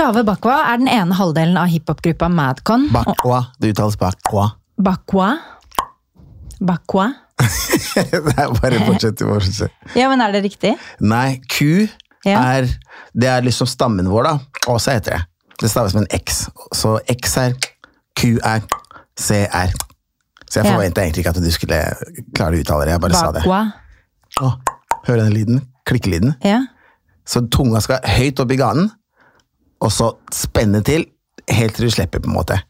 Chave Bakwa er den ene halvdelen av hiphopgruppa Madcon. Bakwa. Det uttales bakwa. Bakwa Bakwa? Nei, bare fortsett. fortsett. Ja, men er det riktig? Nei, ku Ja. er Det er liksom stammen vår, da. Åsa heter det. Det staves med en X. Så X er Q er C er. Så jeg Ja. egentlig ikke at du skulle klare å uttale det. Jeg bare sa det. Bakwa. Å, hører den lyden? Klikkelyden. Ja. Så tunga skal høyt opp i ganen, og så spenne til helt til du slipper, på en måte.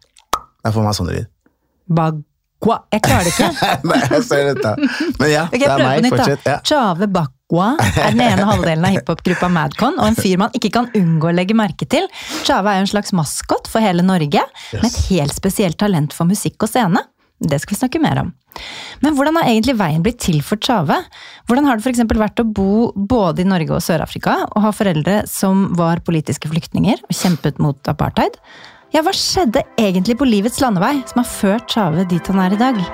Da får man sånn lyd. Bagua Jeg klarer det ikke. Nei, jeg ser dette. Men ja, okay, det er meg. Fortsett. Ja. Chave Bagua er den ene halvdelen av hiphopgruppa Madcon, og en fyr man ikke kan unngå å legge merke til. Chave er jo en slags maskot for hele Norge, med et helt spesielt talent for musikk og scene. Det skal vi snakke mer om. Men hvordan har egentlig veien blitt til for Tjave? Hvordan har det f.eks. vært å bo både i Norge og Sør-Afrika, og ha foreldre som var politiske flyktninger og kjempet mot apartheid? Ja, hva skjedde egentlig på livets landevei som har ført Tjave dit han er i dag?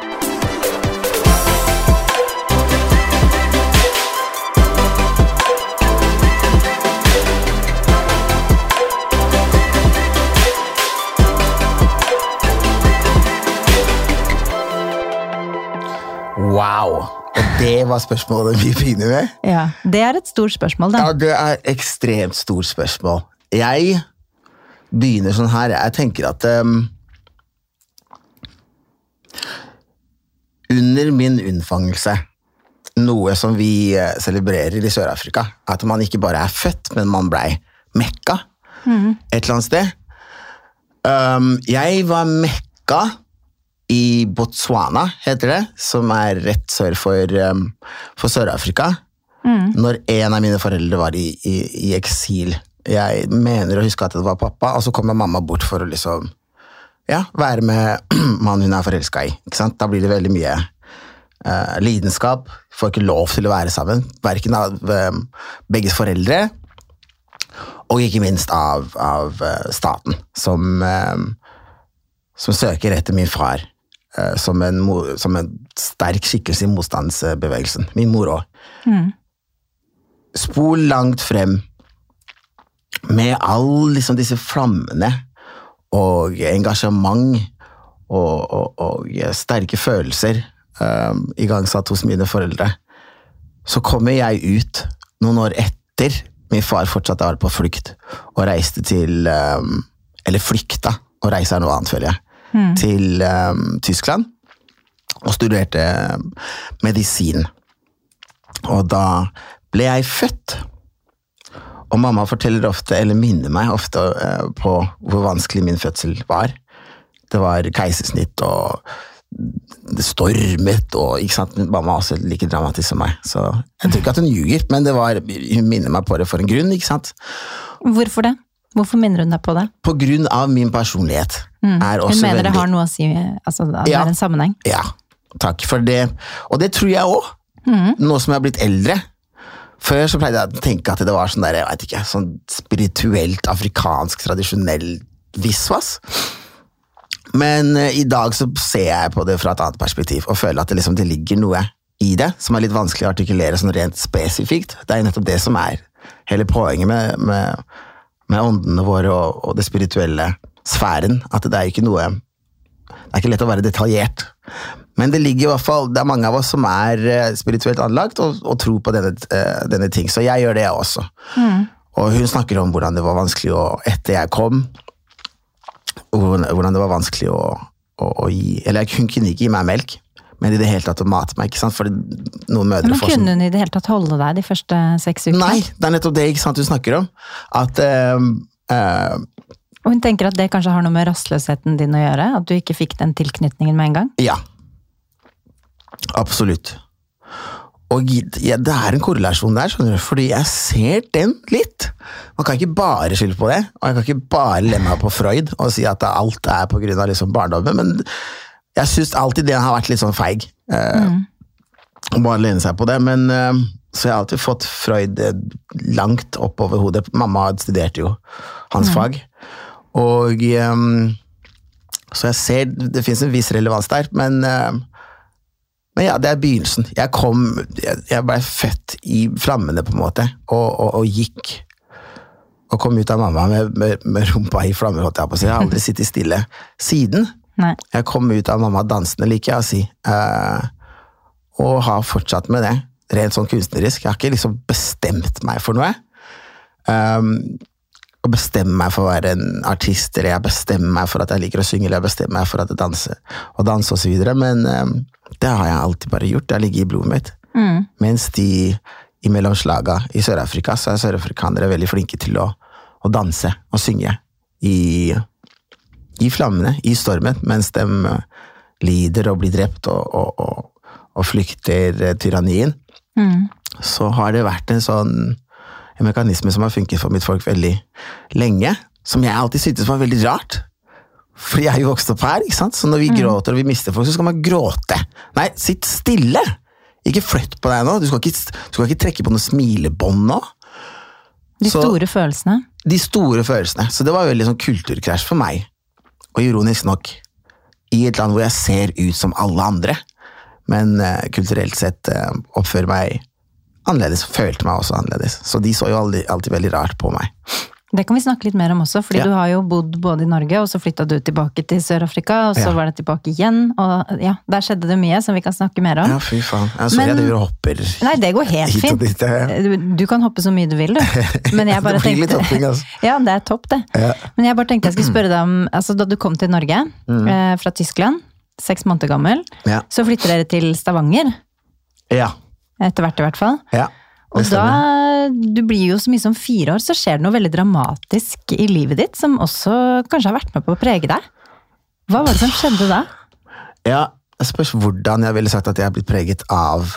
Wow! Og det var spørsmålet vi begynner med. Ja, Det er et stort spørsmål, da. Ja, det er et ekstremt stort spørsmål. Jeg begynner sånn her. Jeg tenker at um, Under min unnfangelse, noe som vi eh, celebrerer i Sør-Afrika, at man ikke bare er født, men man blei mekka et eller annet sted. Um, jeg var mekka i Botswana, heter det, som er rett sør for, um, for Sør-Afrika når en av mine foreldre var i, i, i eksil. Jeg mener å huske at det var pappa, og så kommer mamma bort for å liksom ja, være med mannen hun er forelska i. Ikke sant? Da blir det veldig mye uh, lidenskap. Får ikke lov til å være sammen. Verken av um, begges foreldre, og ikke minst av, av eh, staten, som, um, som søker etter min far som, en, som en sterk skikkelse i motstandsbevegelsen. Min mor òg spol langt frem med alle liksom disse flammene og engasjement og, og, og sterke følelser um, igangsatt hos mine foreldre, så kommer jeg ut noen år etter min far fortsatte å være på flukt og reiste til um, Eller flykta, og reise er noe annet, føler jeg. Til um, Tyskland og studerte medisin. Og da ble jeg født. Og mamma forteller ofte, eller minner meg ofte uh, på hvor vanskelig min fødsel var. Det var keisersnitt, og det stormet, og ikke sant? Mamma er også like dramatisk som meg. Så jeg tror ikke at hun ljuger, men det var, hun minner meg på det for en grunn. ikke sant? Hvorfor det? Hvorfor minner hun deg på det? På grunn av min personlighet. Er Hun mener mener det har noe å si, altså at det er en sammenheng. Ja, takk for det. Og det tror jeg òg. Nå som jeg har blitt eldre. Før så pleide jeg å tenke at det var sånn der, jeg vet ikke, sånn spirituelt, afrikansk, tradisjonell visvas. Men uh, i dag så ser jeg på det fra et annet perspektiv og føler at det, liksom, det ligger noe i det som er litt vanskelig å artikulere sånn rent spesifikt. Det er jo nettopp det som er hele poenget med, med, med åndene våre og, og det spirituelle sfæren. At det er ikke noe det er ikke lett å være detaljert. Men det ligger i hvert fall, det er mange av oss som er eh, spirituelt anlagt og, og tror på denne, eh, denne ting, så jeg gjør det, jeg også. Og hun snakker om hvordan det var vanskelig å, etter jeg kom, hvordan det var vanskelig å, å, å gi Eller hun kunne ikke gi meg melk, men i det hele tatt å mate meg. ikke sant? For noen mødre Men får sånn kunne hun i det hele tatt holde deg de første seks ukene? Nei, det er nettopp det ikke sant, du snakker om. At øh, øh, Og hun tenker at det kanskje har noe med rastløsheten din å gjøre? At du ikke fikk den tilknytningen med en gang? Ja. Absolutt. Og ja, det er en korrelasjon der, skjønner du, fordi jeg ser den litt. Man kan ikke bare skylde på det, og jeg kan ikke bare lemme meg på Freud og si at alt er av liksom barndommen, men jeg syns alltid det har vært litt sånn feig. Eh, Å bare lene seg på det, men eh, så jeg har alltid fått Freud eh, langt oppover hodet. Mamma studerte jo hans fag, og eh, så jeg ser det fins en viss relevans der, men eh, men ja, det er begynnelsen. Jeg kom Jeg, jeg blei født i flammene, på en måte, og, og, og gikk og kom ut av mamma med, med, med rumpa i flammer, jeg. Jeg har aldri sittet stille siden. Nei. Jeg kom ut av mamma dansende, liker jeg å si. Eh, og har fortsatt med det, rent sånn kunstnerisk. Jeg har ikke liksom bestemt meg for noe. Um, å bestemme meg for å være en artist, eller jeg bestemmer meg for at jeg liker å synge, eller jeg bestemmer meg for at jeg danser, og danse videre, men um, det har jeg alltid bare gjort. Det har ligget i blodet mitt. Mm. Mens de imellom slaga i Sør-Afrika, så er sørafrikanere veldig flinke til å, å danse og synge i, i flammene, i stormen, mens de eh, lider og blir drept og, og, og, og flykter eh, tyrannien. Mm. Så har det vært en sånn en mekanisme som har funket for mitt folk veldig lenge, som jeg alltid syntes var veldig rart. For jeg er jo vokst opp her, ikke sant? så når vi gråter og vi mister folk, så skal man gråte. Nei, sitt stille! Ikke flytt på deg nå. Du skal ikke, du skal ikke trekke på noe smilebånd nå. De Så- store følelsene. De store følelsene. Så det var veldig sånn kulturkrasj for meg. Og ironisk nok, i et land hvor jeg ser ut som alle andre, men eh, kulturelt sett eh, oppfører meg annerledes, følte meg også annerledes. Så de så jo alltid, alltid veldig rart på meg. Det kan vi snakke litt mer om også, fordi Ja. du har jo bodd både i Norge, og så flytta du tilbake til Sør-Afrika, og så Ja. var det tilbake igjen, og ja, der skjedde det mye som vi kan snakke mer om. Ja, fy faen. Jeg så Men- jeg driver og hopper Nei, det går helt fint. dit. ja. Du, du kan hoppe så mye du vil, du. Men jeg bare Det blir litt tenkte hopping, altså. Ja, det er topp, det. Men jeg bare tenkte jeg skulle spørre deg om altså, Da du kom til Norge eh, fra Tyskland, seks måneder gammel, så flytter dere til Stavanger. Ja. Etter hvert, i hvert fall. ja. Og da, du blir jo så mye som fire år, så skjer det noe veldig dramatisk i livet ditt, som også kanskje har vært med på å prege deg. Hva var det som skjedde da? Ja, jeg spørs hvordan jeg ville sagt at jeg er blitt preget av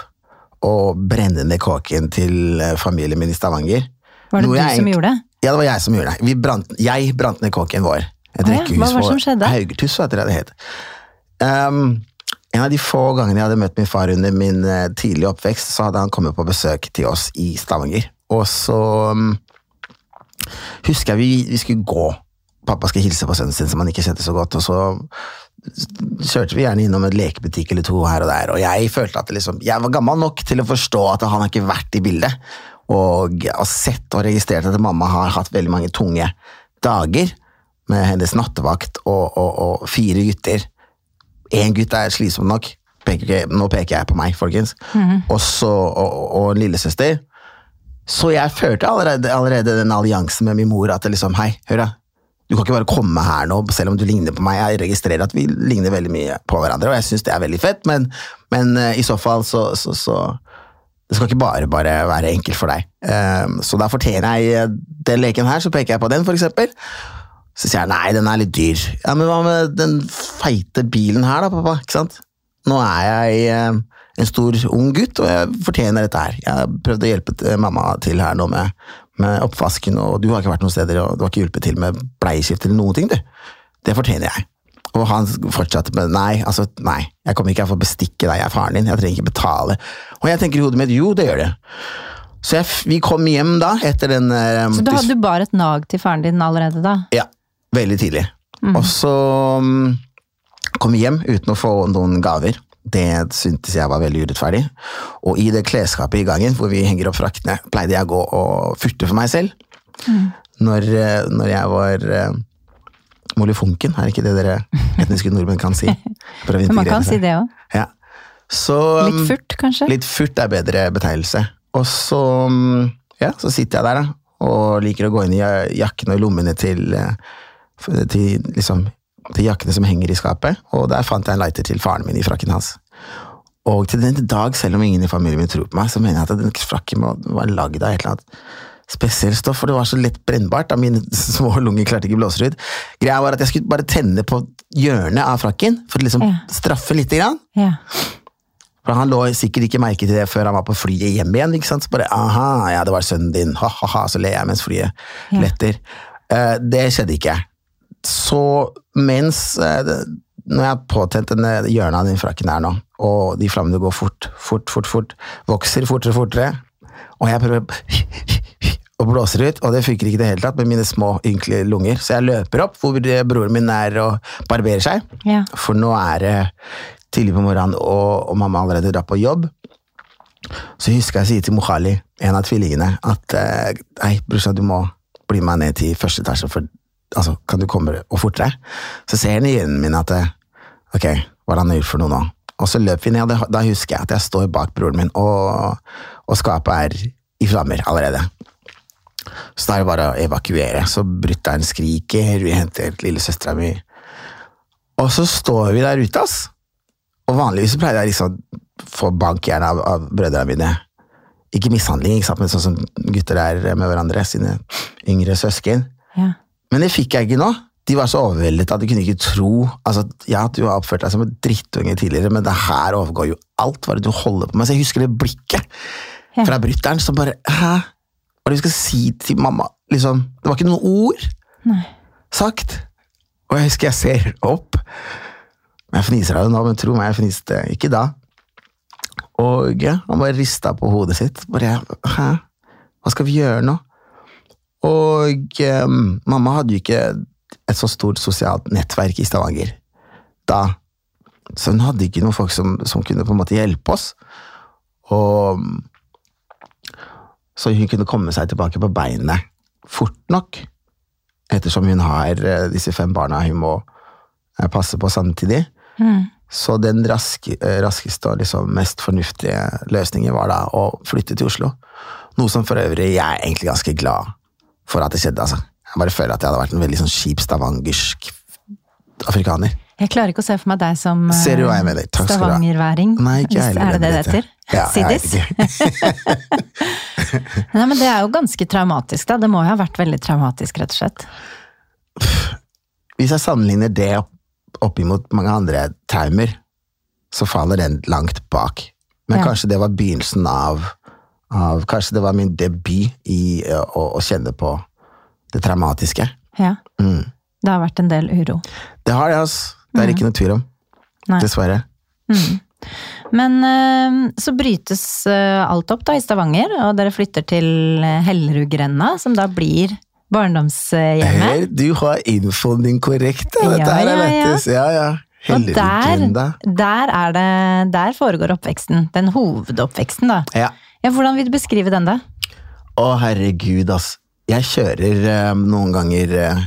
å brenne ned kåken til eh, familien min i Stavanger. Var det Noe du jeg som gjorde det? Ja, det var jeg som gjorde det. Vi brant, jeg brant ned kåken vår. Et Å ja, rekkehus på? Hva heter det. Um, en av de få gangene jeg hadde møtt min far under min eh, tidlige oppvekst, så hadde han kommet på besøk til oss i Stavanger. Og så um, husker jeg vi, vi skulle gå. Pappa skulle hilse på sønnen sin som han ikke kjente så godt, og så kjørte vi gjerne innom en lekebutikk eller to her og der, og jeg følte at liksom, jeg var gammel nok til å forstå at han har ikke vært i bildet, og har sett og registrert at mamma har hatt veldig mange tunge dager med hennes nattevakt og, og, og fire gutter. Én gutt er slitsom nok, peker, nå peker jeg på meg, folkens, og, så, og, og en lillesøster. Så jeg følte allerede, allerede den alliansen med min mor, at det liksom, hei, hør da, du kan ikke bare komme her nå, selv om du ligner på meg. Jeg registrerer at vi ligner veldig mye på hverandre, og jeg syns det er veldig fett, men, men eh, i så fall så, så, så Det skal ikke bare, bare være enkelt for deg. Um, så da fortjener jeg den leken her, så peker jeg på den, for eksempel. Så sier jeg nei, den er litt dyr. Ja, men hva med den feite bilen her da, pappa? Ikke sant? Nå er jeg eh, en stor, ung gutt, og jeg fortjener dette her. Jeg har prøvd å hjelpe mamma til her nå med, med oppvasken, og du har ikke vært noen steder, og du har ikke hjulpet til med bleieskift eller noen ting, du. Det fortjener jeg. Og han fortsatte med nei, altså nei, jeg kommer ikke her for å bestikke deg, jeg er faren din, jeg trenger ikke betale. Og jeg tenker i hodet mitt, jo, det gjør det. Så jeg, vi kom hjem da, etter den eh, Så du, hadde, du bar et nag til faren din allerede da? ja, veldig tidlig. Og så mm, kom hjem uten å få noen gaver. Det syntes jeg var veldig urettferdig. Og i det klesskapet i gangen hvor vi henger opp fraktene, pleide jeg å gå og furte for meg selv. Når, eh, når jeg var eh, molefonken, er ikke det dere etniske nordmenn kan si? Men man kan si det òg. Ja. Litt furt, kanskje? Litt furt er bedre betegnelse. Og så, mm, ja, så sitter jeg der da, og liker å gå inn i jakkene og lommene til, f- til, liksom, til jakkene som henger i skapet, og der fant jeg en lighter til faren min i frakken hans. Og til den dag, selv om ingen i familien min tror på meg, så mener jeg at den frakken var lagd av et eller annet spesielt stoff, for det var så lett brennbart, da mine små lunger klarte ikke blåse ut. Greia var at jeg skulle bare tenne på hjørnet av frakken, for å liksom Ja. straffe litt grann. Ja. For han lå sikkert ikke merke til det før han var på flyet hjem igjen. ikke sant? Så bare aha, ja, det var sønnen din, ha-ha-ha, så ler jeg mens flyet Ja. letter. Eh, det skjedde ikke. Så mens eh, Når jeg har påtent denne hjørnet av den frakken her nå, og de flammene går fort, fort, fort, fort, vokser fortere og fortere, og jeg prøver og blåser ut, og det funker ikke i det hele tatt med mine små, ynkelige lunger, så jeg løper opp hvor broren min er og barberer seg. Ja. For nå er det tidlig på morgenen, og, og mamma allerede drar på jobb. Så husker jeg å si til Mohali, en av tvillingene, at eh, nei, brorsan, du må, bli med meg ned til første etasje, for altså, kan du komme og fortere? Så ser han i øynene mine at det... ok, hva er det han har gjort for noe nå? Og så løper vi ned, og da husker jeg at jeg står bak broren min, og, og skapet er i flammer allerede. Så da er det bare å evakuere. Så brutter'n skriker, vi henter lillesøstera mi. Og så står vi der ute, ass. Og vanligvis pleier jeg liksom få bank gjerne av, av brødrene mine. Ikke mishandling, ikke sant, men sånn som gutter er med hverandre, sine yngre søsken. Ja. Men det fikk jeg ikke nå. De var så overveldet at de kunne ikke tro altså, Ja, du har oppført deg som en drittunge tidligere, men det her overgår jo alt. Hva er det du holder på med? Så jeg husker det blikket fra brutter'n som bare Hæ? Hva er det du skal si til mamma? Liksom, det var ikke noen ord Nei. sagt. Og jeg husker jeg ser opp. Jeg fniser av det nå, men tro meg, jeg fniste ikke da. Og ja, han bare rista på hodet sitt. Bare Hæ? Hva skal vi gjøre nå? Og eh, mamma hadde jo ikke et så stort sosialt nettverk i Stavanger da. Så hun hadde ikke noen folk som, som kunne på en måte hjelpe oss. Og Så hun kunne komme seg tilbake på beinet fort nok. Ettersom hun har eh, disse fem barna hun må eh, passe på samtidig. Mm. Så den raske, eh, raskeste og liksom mest fornuftige løsningen var da å flytte til Oslo. Noe som for øvrig jeg er egentlig ganske glad for at det skjedde. altså. Jeg bare føler at jeg hadde vært en veldig sånn kjip stavangersk afrikaner. Jeg klarer ikke å se for meg deg som eh, stavangerværing. Nei, ikke jeg heller. Er det det det heter? Ja, Siddis? Nei, men det er jo ganske traumatisk, da. Det må jo ha vært veldig traumatisk, rett og slett. Hvis jeg sammenligner det opp, opp imot mange andre traumer, så faller den langt bak. Men Ja. kanskje det var begynnelsen av, av Kanskje det var min debut i eh, å, å kjenne på det traumatiske. Ja. Mm. Det har vært en del uro. Det har det, altså. Det er ikke noe tvil om. Mm. Nei. Dessverre. Men eh, så brytes eh, alt opp da i Stavanger, og dere flytter til Hellerudgrenda, som da blir barndomshjemmet. Her, du har infoen din korrekt. Ja. Dette her er ja, ja. lettest. Ja, ja. Og der, der, er det, der foregår oppveksten. Den hovedoppveksten, da. Ja. Ja, hvordan vil du beskrive den, da? Å, herregud, ass. Jeg kjører eh, noen ganger eh,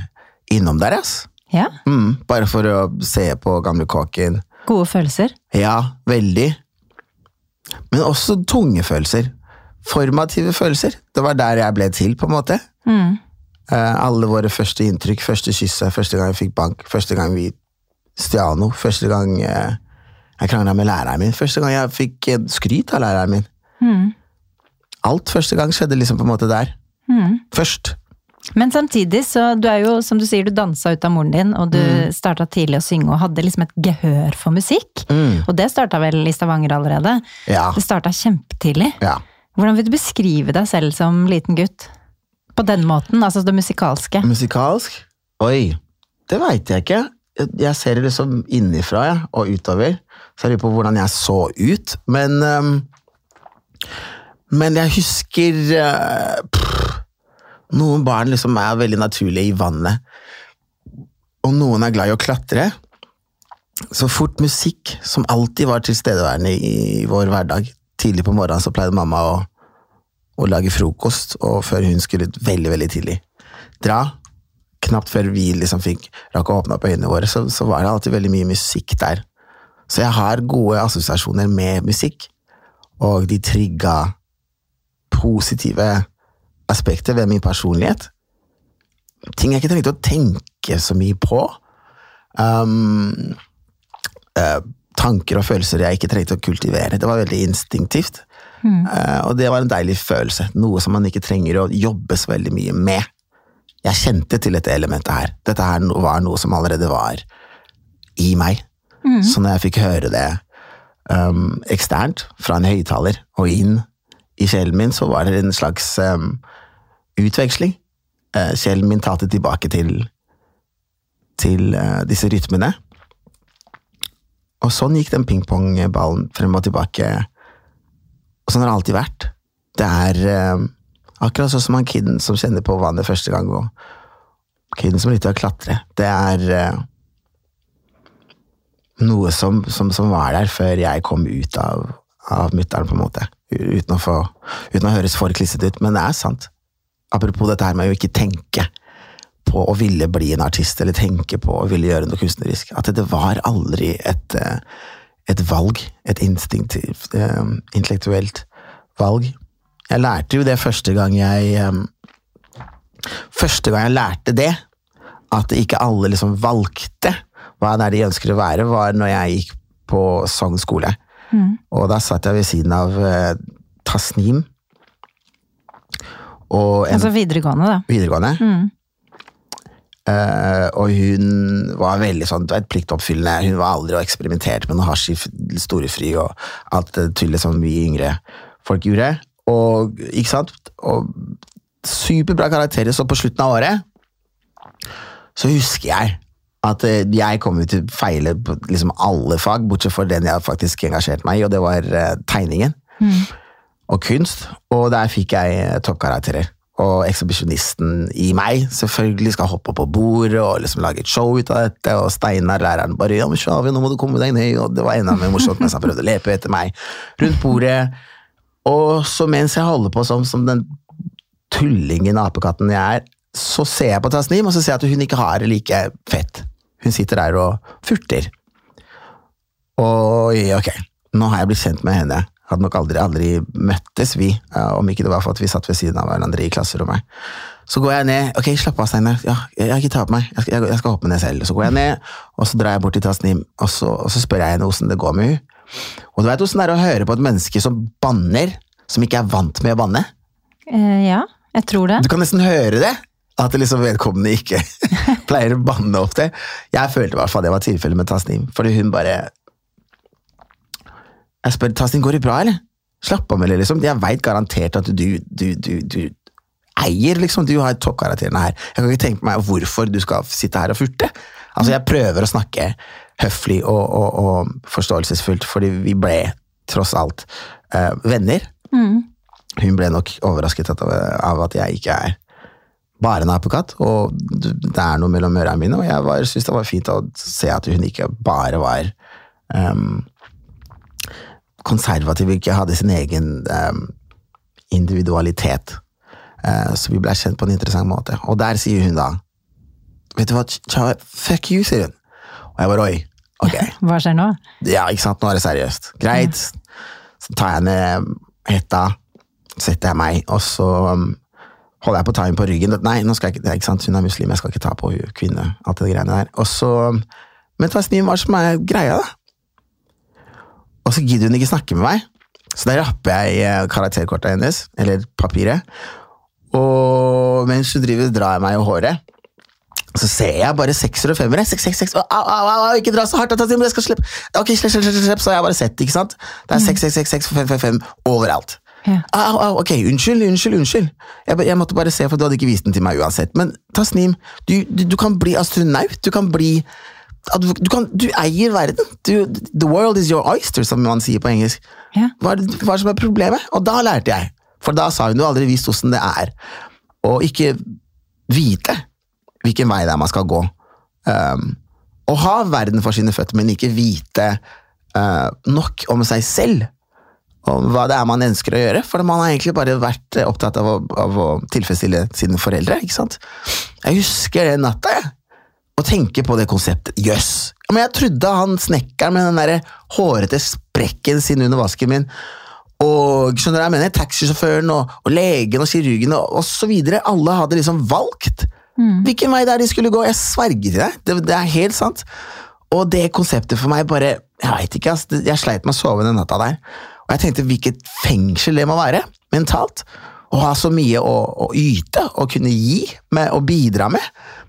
innom der, ass. Ja, Mm, bare for å se på gamle kåken. Gode følelser. Ja, veldig. Men også tunge følelser. Formative følelser. Det var der jeg ble til, på en måte. Mm. Eh, alle våre første inntrykk, første kysset, første gang jeg fikk bank, første gang vi stjal noe, første gang eh, jeg krangla med læreren min, første gang jeg fikk eh, skryt av læreren min. Mm. Alt første gang skjedde liksom på en måte der. Mm. Først. Men samtidig, så du er jo, som du sier, du dansa ut av moren din, og du Mm. starta tidlig å synge og hadde liksom et gehør for musikk. Mm. Og det starta vel i Stavanger allerede? Ja. Det starta kjempetidlig. ja. Hvordan vil du beskrive deg selv som liten gutt? På den måten, altså det musikalske. Musikalsk? Oi, det veit jeg ikke. Jeg- ser det liksom innifra ja, og utover. Så jeg lurer på hvordan jeg så ut. Men ehm, Men jeg husker eh, pff, Noen barn liksom er veldig naturlige i vannet. Og noen er glad i å klatre. Så fort musikk, som alltid var tilstedeværende i vår hverdag Tidlig på morgenen så pleide mamma å, å lage frokost, og før hun skulle ut veldig, veldig tidlig dra, knapt før vi liksom fikk rakk å åpne opp øynene våre, så, så var det alltid veldig mye musikk der. Så jeg har gode assosiasjoner med musikk, og de trigga positive aspekter ved min personlighet. Ting jeg ikke trengte å tenke så mye på. Um, uh, tanker og følelser jeg ikke trengte å kultivere. Det var veldig instinktivt. Eh, og det var en deilig følelse. Noe som man ikke trenger å jobbe så veldig mye med. Jeg kjente til dette elementet her. Dette her var noe som allerede var i meg. Så når jeg fikk høre det um, eksternt, fra en høyttaler, og inn i sjelen min, så var det en slags um, utveksling. Uh, sjelen min talte tilbake til, til uh, disse rytmene. Og sånn gikk den pingpongballen frem og tilbake. Og sånn har det alltid vært. Det er eh, akkurat sånn som han kiden som kjenner på vannet første gang, og kiden som liker å klatre. Det er eh, noe som, som, som var der før jeg kom ut av, av mutter'n, på en måte. Uten å, få, uten å høres for klissete ut, men det er sant. apropos dette her med å ikke tenke på å ville bli en artist, eller tenke på å ville gjøre noe kunstnerisk, at det var aldri et, eh, et valg, et instinktivt, eh, intellektuelt valg. Jeg lærte jo det første gang jeg eh, Første gang jeg lærte det, at ikke alle liksom valgte hva det er de ønsker å være, var når jeg gikk på Sogn skole. Og da satt jeg ved siden av eh, Tasnim. Og en Altså videregående, da. videregående. Eh, og hun var veldig sånn, vet, pliktoppfyllende. Hun var aldri og eksperimenterte med noe hasj i storefri og alt det tullet som vi yngre folk gjorde. Og, ikke sant? Og superbra karakterer, så på slutten av året så husker jeg at eh, jeg kom jo til å feile på liksom alle fag, bortsett fra den jeg faktisk engasjerte meg i, og det var tegningen. tegningen og kunst. Og der fikk jeg eh, toppkarakterer. Og ekshibisjonisten i meg selvfølgelig skal hoppe på bordet og liksom lage et show ut av dette. Og Steinar, læreren, bare ja, men Shavi, nå må du komme deg ned. Og det var enda mer morsomt mens han prøvde å lepe etter meg rundt bordet. Og så mens jeg holder på som, som den tullingen apekatten jeg er, så ser jeg på Tasnim, og så ser jeg at hun ikke har det like fett. Hun sitter der og furter. Og ok, nå har jeg blitt kjent med henne. Hadde nok aldri, aldri møttes, vi, eh, om ikke det var for at vi satt ved siden av hverandre i klasserommet. Så går jeg ned. Ok, slapp av, Steinar. Ja, jeg har ikke ta på meg. Jeg skal, jeg, jeg skal hoppe ned selv. Så går jeg ned, og så drar jeg bort til Tasnim, og så, og så spør jeg henne åssen det går med hun. Og du vet åssen det er å høre på et menneske som banner, som ikke er vant med å banne? Eh, ja, jeg tror det. Du kan nesten høre det. At liksom vedkommende ikke pleier å banne opp det. Jeg følte i hvert fall det var tilfellet med Tasnim, fordi hun bare Jeg spør Tasnim, går det bra, eller? Slapp av med det, liksom. Jeg veit garantert at du, du, du, du eier, liksom. Du har toppkarakterene her. Jeg kan ikke tenke meg hvorfor du skal sitte her og furte. Altså, jeg prøver å snakke høflig og, og, og forståelsesfullt, fordi vi ble tross alt uh, venner. Hun ble nok overrasket av, av at jeg ikke er bare en apekatt, og det er noe mellom ørene mine, og jeg syntes det var fint å se at hun ikke bare var um, konservativ, ikke hadde sin egen um, individualitet. Uh, så vi ble kjent på en interessant måte. Og der sier hun da Vet du hva, fuck you, sier hun. Og jeg bare oi, ok. Hva skjer nå? Ja, ikke sant, nå er det seriøst. Greit. Så tar jeg ned hetta, setter jeg meg, og så um, holder jeg på å ta henne på ryggen. Nei, nå skal jeg ikke, ikke sant, hun er muslim, jeg skal ikke ta på hun kvinne, alt det greiene der. Og så, men Tasnim, hva som er greia, da? Og så gidder hun ikke snakke med meg. Så da rapper jeg eh, karakterkortet hennes, eller papiret, og mens hun driver drar jeg meg i håret, så ser jeg bare sekser og femmere. Seks, seks, seks. Au, au, au, au, ikke dra så hardt! Tasnim, jeg skal slippe. Ok, slipp, slipp, slipp, slipp. Så har jeg bare sett ikke sant? Det er seks, seks, seks, seks, fem, fem, fem overalt. Ja. Au, au, ok, unnskyld, unnskyld, unnskyld. Jeg, jeg måtte bare se, for du hadde ikke vist den til meg uansett. Men Tasnim, du, du, du kan bli astronaut. Du kan bli du, du, kan, du eier verden. Du, the world is your oyster, som man sier på engelsk. Ja. Hva er, hva som er problemet? Og da lærte jeg. For da sa hun du aldri visst åssen det er å ikke vite hvilken vei det er man skal gå. Um, å ha verden for sine føtter, men ikke vite uh, nok om seg selv. Om hva det er man ønsker å gjøre. For man har egentlig bare vært eh, opptatt av å, av å tilfredsstille sine foreldre. ikke sant? Jeg husker den natta, jeg. Og tenker på det konseptet. Jøss! Yes. men jeg trodde han snekkeren med den der hårete sprekken sin under vasken min, og skjønner du jeg mener, taxisjåføren og, og legen og kirurgen og, osv. alle hadde liksom valgt hvilken vei det er de skulle gå. Jeg sverger til deg, det, det er helt sant. Og det konseptet for meg bare Jeg vet ikke, ass. Jeg sleit med å sove den natta der. Og jeg tenkte hvilket fengsel det må være, mentalt. Å ha så mye å, å yte og kunne gi med, og bidra med,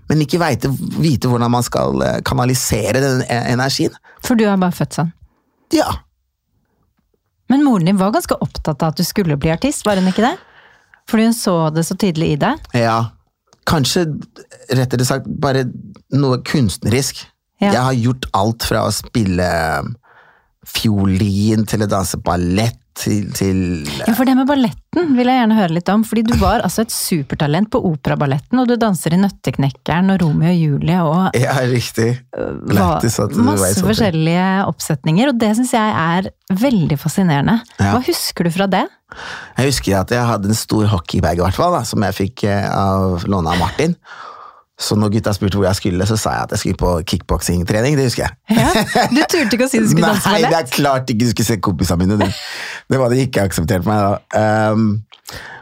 men ikke vite, vite hvordan man skal eh, kanalisere den e- energien. For du er bare født sånn. Ja. Men moren din var ganske opptatt av at du skulle bli artist, var hun ikke det? Fordi hun så det så tydelig i deg. Ja. Kanskje, rettere sagt, bare noe kunstnerisk. Ja. Jeg har gjort alt fra å spille fiolin til å danse ballett til, til Ja, for det med balletten vil jeg gjerne høre litt om. Fordi du var altså et supertalent på operaballetten, og du danser i Nøtteknekkeren og Romeo og Julie og Ja, riktig. Lættis at du masse forskjellige oppsetninger, og det syns jeg er veldig fascinerende. Ja. Hva husker du fra det? Jeg husker at jeg hadde en stor hockeybag, i hvert fall, da, som jeg fikk eh, av låne av Martin. Så når gutta spurte hvor jeg skulle, så sa jeg at jeg skulle på kickboksingtrening. Det husker jeg. Ja, du turte ikke å si du skulle danse Nei, det er klart ikke du skulle se kompisene mine. Det, det var det ikke akseptert meg da. Um,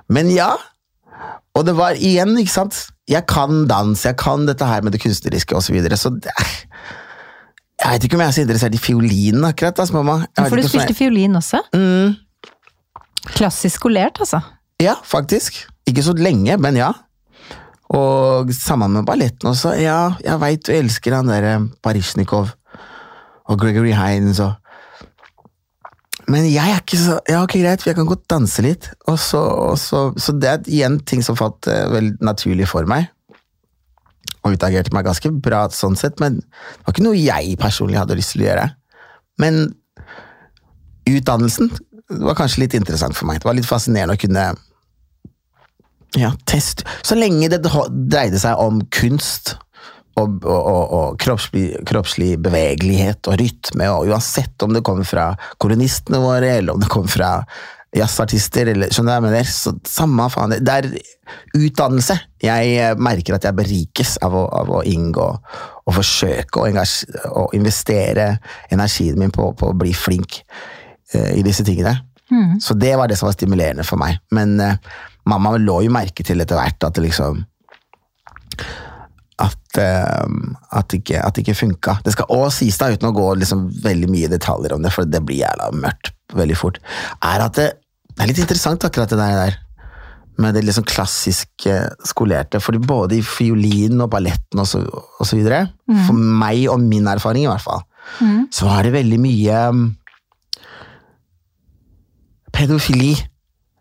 men ja. Og det var igjen, ikke sant. Jeg kan dans, jeg kan dette her med det kunstneriske osv. Så, videre, så det, jeg vet ikke om jeg er så interessert i fiolinen akkurat. da, mamma. For du spilte jeg- fiolin også? Mm, Klassisk skolert, altså. ja, faktisk. Ikke så lenge, men ja. Og sammen med balletten også. Ja, jeg veit du elsker han derre Baryshnikov og Gregory Hines og Men jeg er ikke så Ja, ok, greit, jeg kan godt danse litt. Og så, og så, så det er igjen ting som falt eh, veldig naturlig for meg. Og utagerte meg ganske bra sånn sett, men det var ikke noe jeg personlig hadde lyst til å gjøre. Men utdannelsen var kanskje litt interessant for meg. Det var litt fascinerende å kunne ja, test. Så lenge det dreide seg om kunst og, og, og, og kroppslig, kroppslig bevegelighet og rytme, og uansett om det kommer fra kolonistene våre, eller om det kommer fra jazzartister, eller skjønner jeg mener? Så samme faen. Det er utdannelse. Jeg eh, merker at jeg berikes av å, av å inngå og forsøke å, engasje, å investere energien min på, på å bli flink uh, i disse tingene. Så det var det som var stimulerende for meg. Men eh, mamma lå jo merke til etter hvert at det liksom at, eh, at, det ikke, at det ikke funka. Det skal også sies, da, uten å gå liksom veldig mye i detaljer om det, for det blir jævla mørkt veldig fort, er at det, det er litt interessant akkurat det der. Med det liksom klassiske skolerte. fordi både i fiolinen og balletten og så, og så videre, for meg og min erfaring i hvert fall, så var det veldig mye um, pedofili.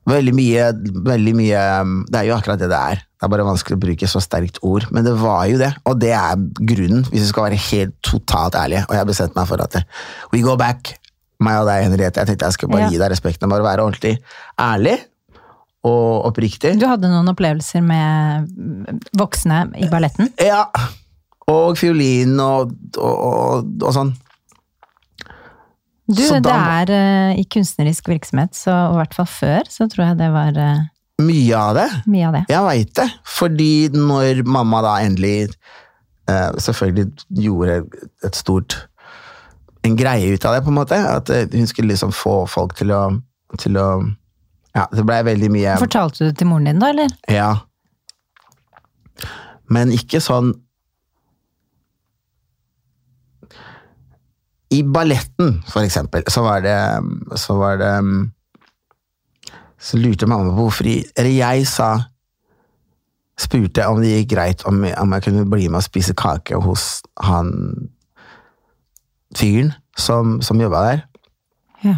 Veldig mye, veldig mye um, Det er jo akkurat det det er. Det er bare vanskelig å bruke så sterkt ord, men det var jo det. Og det er grunnen, hvis vi skal være helt totalt ærlige. Og jeg har bestemt meg for at we go back, meg og deg, Henriette. Jeg tenkte jeg skulle bare Ja. gi deg respekten bare være ordentlig ærlig og oppriktig. Du hadde noen opplevelser med voksne i balletten? Ja. Og fiolin og, og, og, og sånn. Du, Så det er uh, i kunstnerisk virksomhet, så, i hvert fall før, så tror jeg det var uh, Mye av det. mye av det. Jeg veit det, fordi når mamma da endelig uh, selvfølgelig gjorde et stort En greie ut av det, på en måte, at hun skulle liksom få folk til å, til å Ja, det blei veldig mye Fortalte du det til moren din da, eller? Ja. Men ikke sånn I balletten, for eksempel, så var det Så var det Så lurte mamma på hvorfor Eller jeg sa Spurte om det gikk greit om jeg, om jeg kunne bli med og spise kake hos han fyren som, som jobba der. Ja.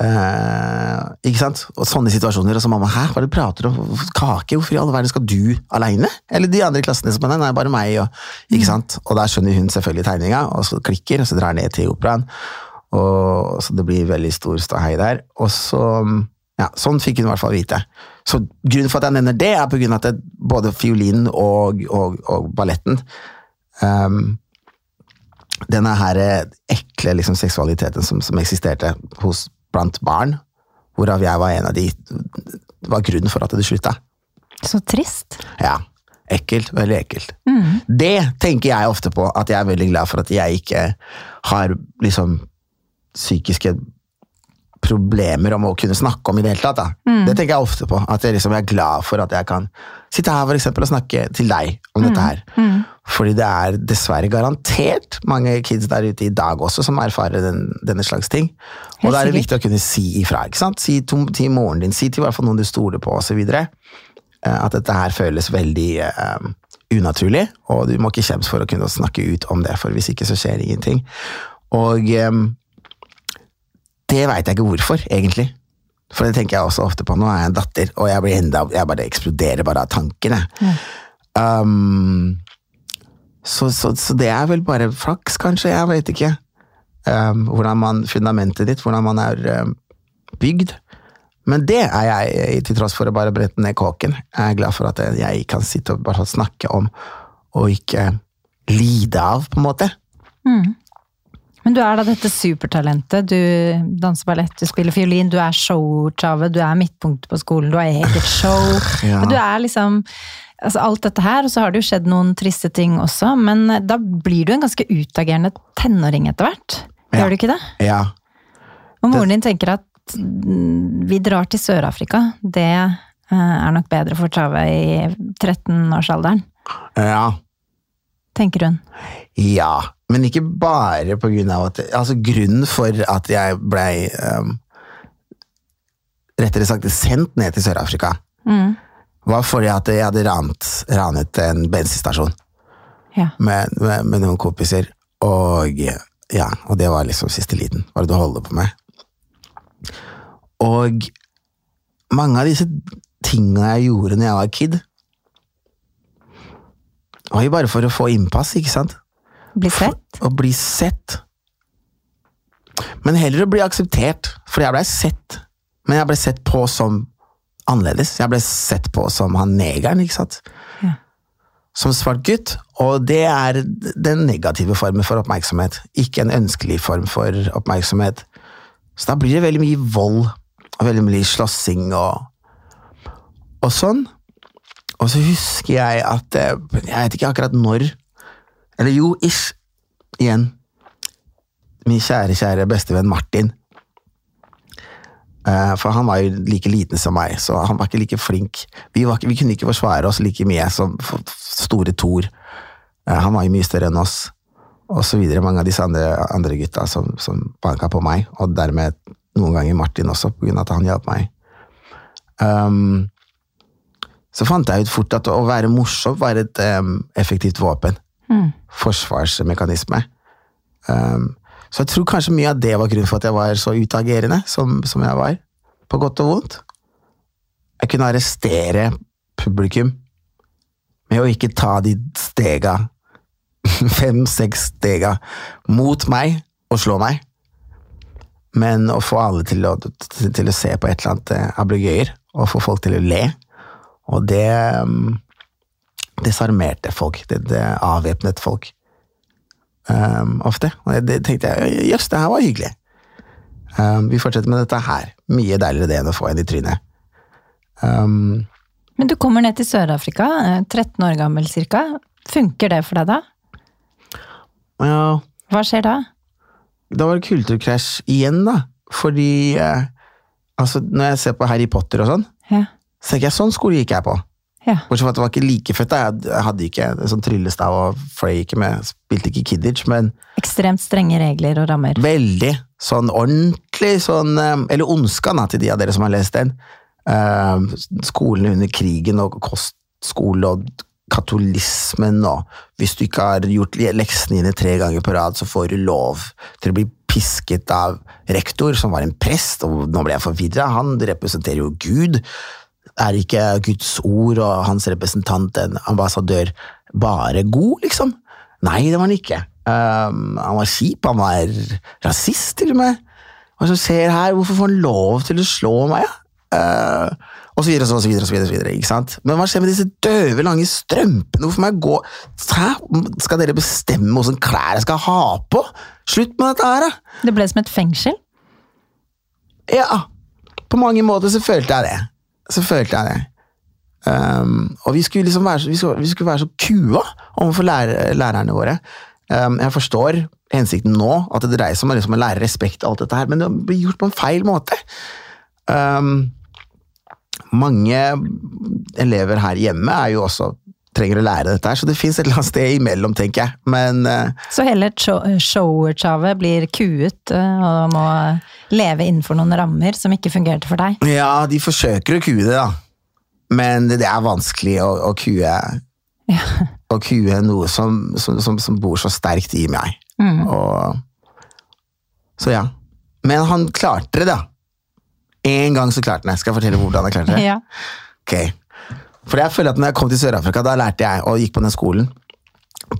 Eh, ikke sant? Og sånne situasjoner. Og så mamma, hæ, hva er det du prater om? Kake? Hvorfor i all verden skal du aleine? Eller de andre i klassen som nei, nei, bare meg. Og, ikke sant? og der skjønner hun selvfølgelig tegninga, og så klikker, og så drar ned til operaen. Og, så det blir veldig stor ståhei der. Og så ja, Sånn fikk hun i hvert fall vite. Så Grunnen for at jeg nevner det, er på grunn av at det, både fiolinen og, og, og balletten um, denne her ekle liksom, seksualiteten som, som eksisterte hos, blant barn, hvorav jeg var en av de, var grunnen for at det slutta. Så trist. Ja. Ekkelt. Veldig ekkelt. Det tenker jeg ofte på, at jeg er veldig glad for at jeg ikke har liksom psykiske problemer om å kunne snakke om i det hele tatt. Da. Det tenker jeg ofte på. At jeg liksom er glad for at jeg kan sitte her for eksempel, og snakke til deg om dette her. Fordi det er dessverre garantert mange kids der ute i dag også som erfarer den, denne slags ting. Og da er det viktig å kunne si ifra. ikke sant? Si til, til moren din, si til i hvert fall noen du stoler på osv. At dette her føles veldig um, unaturlig, og du må ikke skjemmes for å kunne snakke ut om det, for hvis ikke så skjer ingenting. Og eh, det veit jeg ikke hvorfor, egentlig. For det tenker jeg også ofte på. Nå er jeg en datter, og jeg, blir enda, jeg bare eksploderer bare av tankene. Um, så, så, så det er vel bare flaks, kanskje. Jeg vet ikke. Um, hvordan man, fundamentet ditt, hvordan man er um, bygd. Men det er jeg, til tross for å bare brette ned kåken. Jeg er glad for at jeg kan sitte og bare snakke om, og ikke lide av, på en måte. Mm. Men du er da dette supertalentet. Du danser ballett, du spiller fiolin, du er showchave, du er midtpunktet på skolen, du har eget show. Ja. Men du er liksom altså alt dette her, og så har det jo skjedd noen triste ting også, men da blir du en ganske utagerende tenåring etter hvert. Ja. Gjør du ikke det? Ja. Og moren din tenker at mm, vi drar til Sør-Afrika, det eh, er nok bedre for Tjave i 13-årsalderen, ja. tenker hun. Ja, men ikke bare på grunn av at Altså, grunnen for at jeg blei um, Rettere sagt sendt ned til Sør-Afrika, Mm. var fordi at jeg hadde ranet, ranet en bensinstasjon Ja. med, med, med noen kompiser. Og ja, og det var liksom siste liten. Var det du holder på med. Og mange av disse tinga jeg gjorde når jeg var kid, var jo bare for å få innpass, ikke sant? Bli sett? Å bli sett. Men heller å bli akseptert, for jeg blei sett. Men jeg ble sett på som annerledes. Jeg ble sett på som han negeren, ikke sant? Ja. Som svart gutt, og det er den negative formen for oppmerksomhet. Ikke en ønskelig form for oppmerksomhet. Så da blir det veldig mye vold, og veldig mye slåssing og, og sånn. Og så husker jeg at eh, Jeg vet ikke akkurat når Eller jo, ish. Igjen. Min kjære, kjære bestevenn Martin. Eh, For han var jo like liten som meg, så han var ikke like flink. Vi, ikke, vi kunne ikke forsvare oss like mye som store Thor. Eh, Han var jo mye større enn oss, og så videre. Mange av disse andre, andre gutta som, som banka på meg, og dermed noen ganger Martin også, på grunn av at han hjalp meg. Um, så fant jeg ut fort at å være morsom var et um, effektivt våpen. Mm. Forsvarsmekanisme. Um, så jeg tror kanskje mye av det var grunnen for at jeg var så utagerende som, som jeg var. På godt og vondt. Jeg kunne arrestere publikum med å ikke ta de stega, fem-seks stega, mot meg og slå meg. Men å få alle til å, til, til å se på et eller annet eh, ablegøyer, og få folk til å le. Og det um, desarmerte folk. Det, det avvæpnet folk. Um, ofte. Og det, tenkte jeg jøss, det her var hyggelig. Um, vi fortsetter med dette her. Mye deiligere det enn å få en i trynet. Um, Men du kommer ned til Sør-Afrika, eh, 13 år gammel cirka. Funker det for deg da? ja, Hva skjer da? da var det kulturkrasj igjen, da. Fordi eh, altså, når jeg ser på Harry Potter og sånn, Ja. så tenker jeg sånn skole gikk jeg på. Ja. Bortsett fra at det var ikke like fett. Jeg hadde ikke sånn tryllestav og fløy ikke med, spilte ikke Kidditch, men Ekstremt strenge regler og rammer. veldig sånn ordentlig sånn eh, Eller Ondskan, til de av dere som har lest den. Uh, Skolen under krigen og kostskole og katolismen og Hvis du ikke har gjort leksene dine tre ganger på rad, så får du lov til å bli pisket av rektor, som var en prest, og nå ble jeg forvirra. Han representerer jo Gud. Er ikke Guds ord og hans representant, en ambassadør, bare god, liksom? Nei, det var han ikke. Um, han var kjip, han var rasist, til og med. Hva som skjer her? Hvorfor får han lov til å slå meg? Ja? Uh, og så videre, og så videre, og så videre, og så videre, ikke sant? Men hva skjer med disse døve, lange strømpene? Hvorfor må jeg gå Hæ? Skal dere bestemme åssen klær jeg skal ha på? Slutt med dette her, da! Det ble som et fengsel. Ja, på mange måter så følte jeg det. Så følte jeg det. Um, og vi skulle liksom være vi skulle, vi skulle være så kua overfor lærer, lærerne våre. Um, jeg forstår hensikten nå, at det dreier seg om liksom å lære respekt alt dette her, men det blir gjort på en feil måte. Um, mange elever her hjemme er jo også trenger å lære dette her, så det fins et eller annet sted imellom, tenker jeg. Men uh, Så hele show- shower-Tjave blir kuet eh, og må leve innenfor noen rammer som ikke fungerte for deg. ja, de forsøker å kue det, da. Men det er vanskelig å, å kue Ja. å kue noe som, som, som, som bor så sterkt i meg. Mm. Og, så ja. Men han klarte det, da. En gang så klarte han det. Skal jeg fortelle hvordan han klarte det? Ja. Ok. For jeg føler at når jeg kom til Sør-Afrika, da lærte jeg og gikk på den skolen.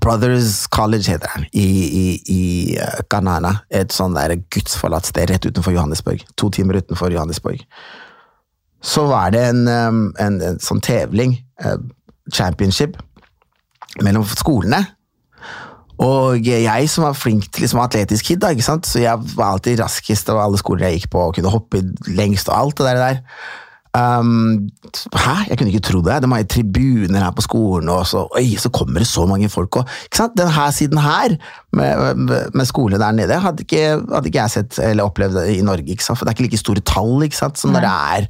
Brothers College heter den, i, i, i uh, Ghanana. Et sånn der gudsforlatt sted rett utenfor Johannesburg. To timer utenfor Johannesburg. Så var det en, um, en, en sånn tevling, uh, championship, mellom skolene. Og jeg som var flink til liksom, atletisk kid, da, ikke sant? så jeg var alltid raskest av alle skoler jeg gikk på, og kunne hoppe lengst og alt det der. Um, hæ? Jeg kunne ikke tro det. De var tribuner her på skolen, og så, oi, så kommer det så mange folk. Og, sant? Denne siden her, med, med, med skole der nede, hadde ikke, hadde ikke, jeg sett eller opplevd det i Norge. For det er ikke like store tall. Sant? Så når det er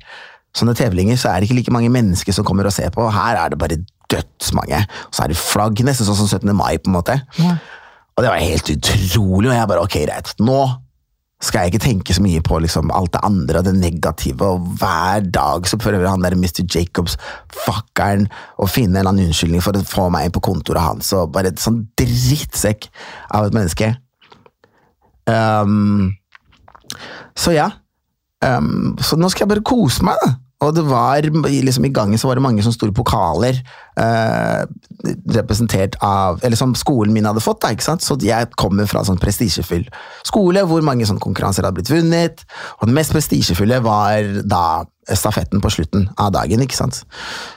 sånne tevlinger, så er det ikke like mange mennesker som kommer og ser på. Her er det bare dødsmange. Og så er det flagg, nesten sånn som 17. mai, på en måte. Ja. Og det var helt utrolig, og jeg bare ok, greit. Nå skal jeg ikke tenke så mye på liksom, alt det andre og det negative, og hver dag så prøver han der Mr. Jacobs, fuckeren, å finne en eller annen unnskyldning for å få meg inn på kontoret hans, og bare et sånn drittsekk av et menneske. Um, så ja. Um, så nå skal jeg bare kose meg, da. Og det var, liksom I gangen så var det mange sånne store pokaler eh, representert av Eller som skolen min hadde fått. da, ikke sant? Så jeg kommer fra sånn prestisjefull skole hvor mange sånne konkurranser hadde blitt vunnet. Og den mest prestisjefulle var da stafetten på slutten av dagen. ikke sant?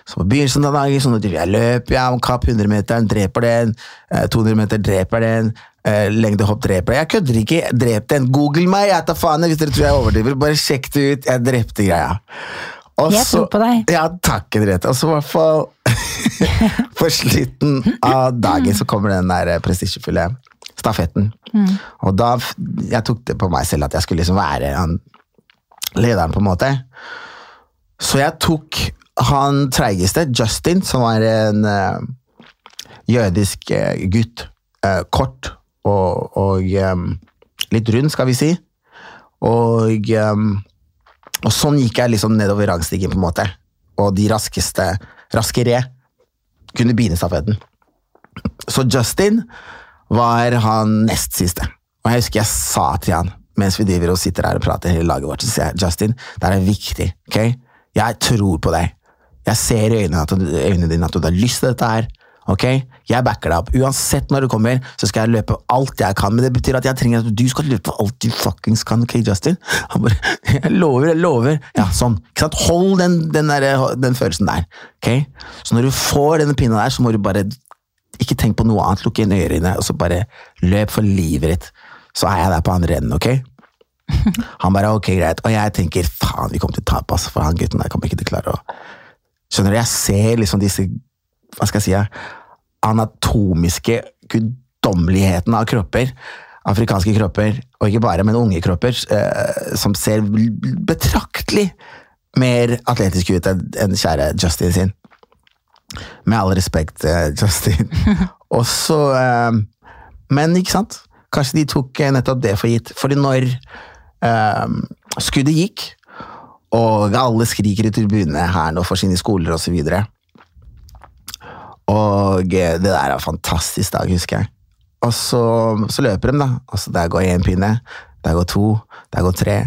Så på begynnelsen av dagen sånn at jeg løper ja, om kapp 100-meteren, dreper den. Eh, 200 meter, dreper den. Eh, lengdehopp dreper den. Jeg kødder ikke, drep den. Google meg, jeg tar faen hvis dere tror jeg overdriver. Bare sjekk det ut. Jeg drepte greia. Og Jeg tror på deg. Ja, takk, Henriette. Og så i hvert fall På slutten av dagen så kommer den der eh, prestisjefulle stafetten. Og da Jeg tok det på meg selv at jeg skulle liksom være han lederen, på en måte. Så jeg tok han treigeste, Justin, som var en uh, jødisk uh, gutt. Uh, kort og, og um, litt rund, skal vi si. Og, eh, og sånn gikk jeg liksom nedover rangstigen, på en måte. Og de raskeste, raskere, kunne begynne stafetten. Så Justin var han nest siste. Og jeg husker jeg sa til han, mens vi driver og sitter her og prater hele laget vårt, så sier jeg, Justin, det er viktig, ok? Jeg tror på deg. Jeg ser i øynene, øynene dine at du har lyst til dette her. Ok? Jeg backer deg opp. Uansett når du kommer, så skal jeg løpe alt jeg kan. Men det betyr at jeg trenger at du skal løpe alt du fuckings kan. Ok, Justin? Han bare Jeg lover, jeg lover. Ja, sånn. Ikke sant? Hold den, den, der, den følelsen der. Ok? Så når du får denne pinna der, så må du bare ikke tenk på noe annet. Lukk inn ørene, og så bare løp for livet ditt. Så er jeg der på andre enden, ok? Han bare ok, greit. Og jeg tenker faen, vi kommer til å tape, altså, for han gutten der kommer ikke til å klare å Skjønner du, jeg ser liksom disse hva skal jeg si, anatomiske guddommeligheten av kropper. Afrikanske kropper, og ikke bare, men unge kropper, eh, som ser betraktelig mer atletiske ut enn kjære Justin sin. Med all respekt, eh, Justin. og så eh, Men ikke sant? Kanskje de tok nettopp det for gitt. Fordi når skuddet gikk, og alle skriker i tribunene her nå for sine skoler og så. Og det der er en fantastisk dag, husker jeg. Og så, så løper de, da. Og så der går én pinne, der går to, der går tre.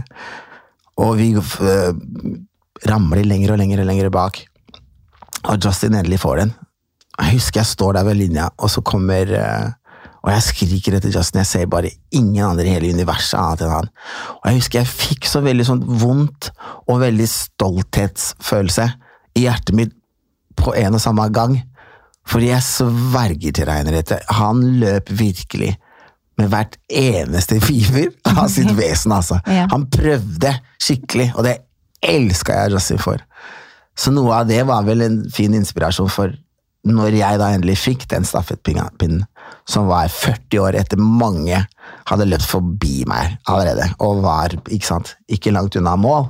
Og vi øh, ramler lenger og lenger og lenger bak. Og Justin endelig får den. Jeg husker jeg står der ved linja, og så kommer øh, Og jeg skriker etter Justin. Jeg ser bare ingen andre i hele universet annet enn han. Og jeg husker jeg fikk så veldig sånn vondt og veldig stolthetsfølelse i hjertet mitt på en og samme gang. Fordi jeg sverger til deg, Henriette, han løp virkelig med hvert eneste fiber av sitt vesen, altså. Ja. Han prøvde skikkelig, og det elska jeg Justin for. Så noe av det var vel en fin inspirasjon for når jeg da endelig fikk den stafettpinnen, som var 40 år etter mange hadde løpt forbi meg allerede, og var ikke, sant, ikke langt unna mål.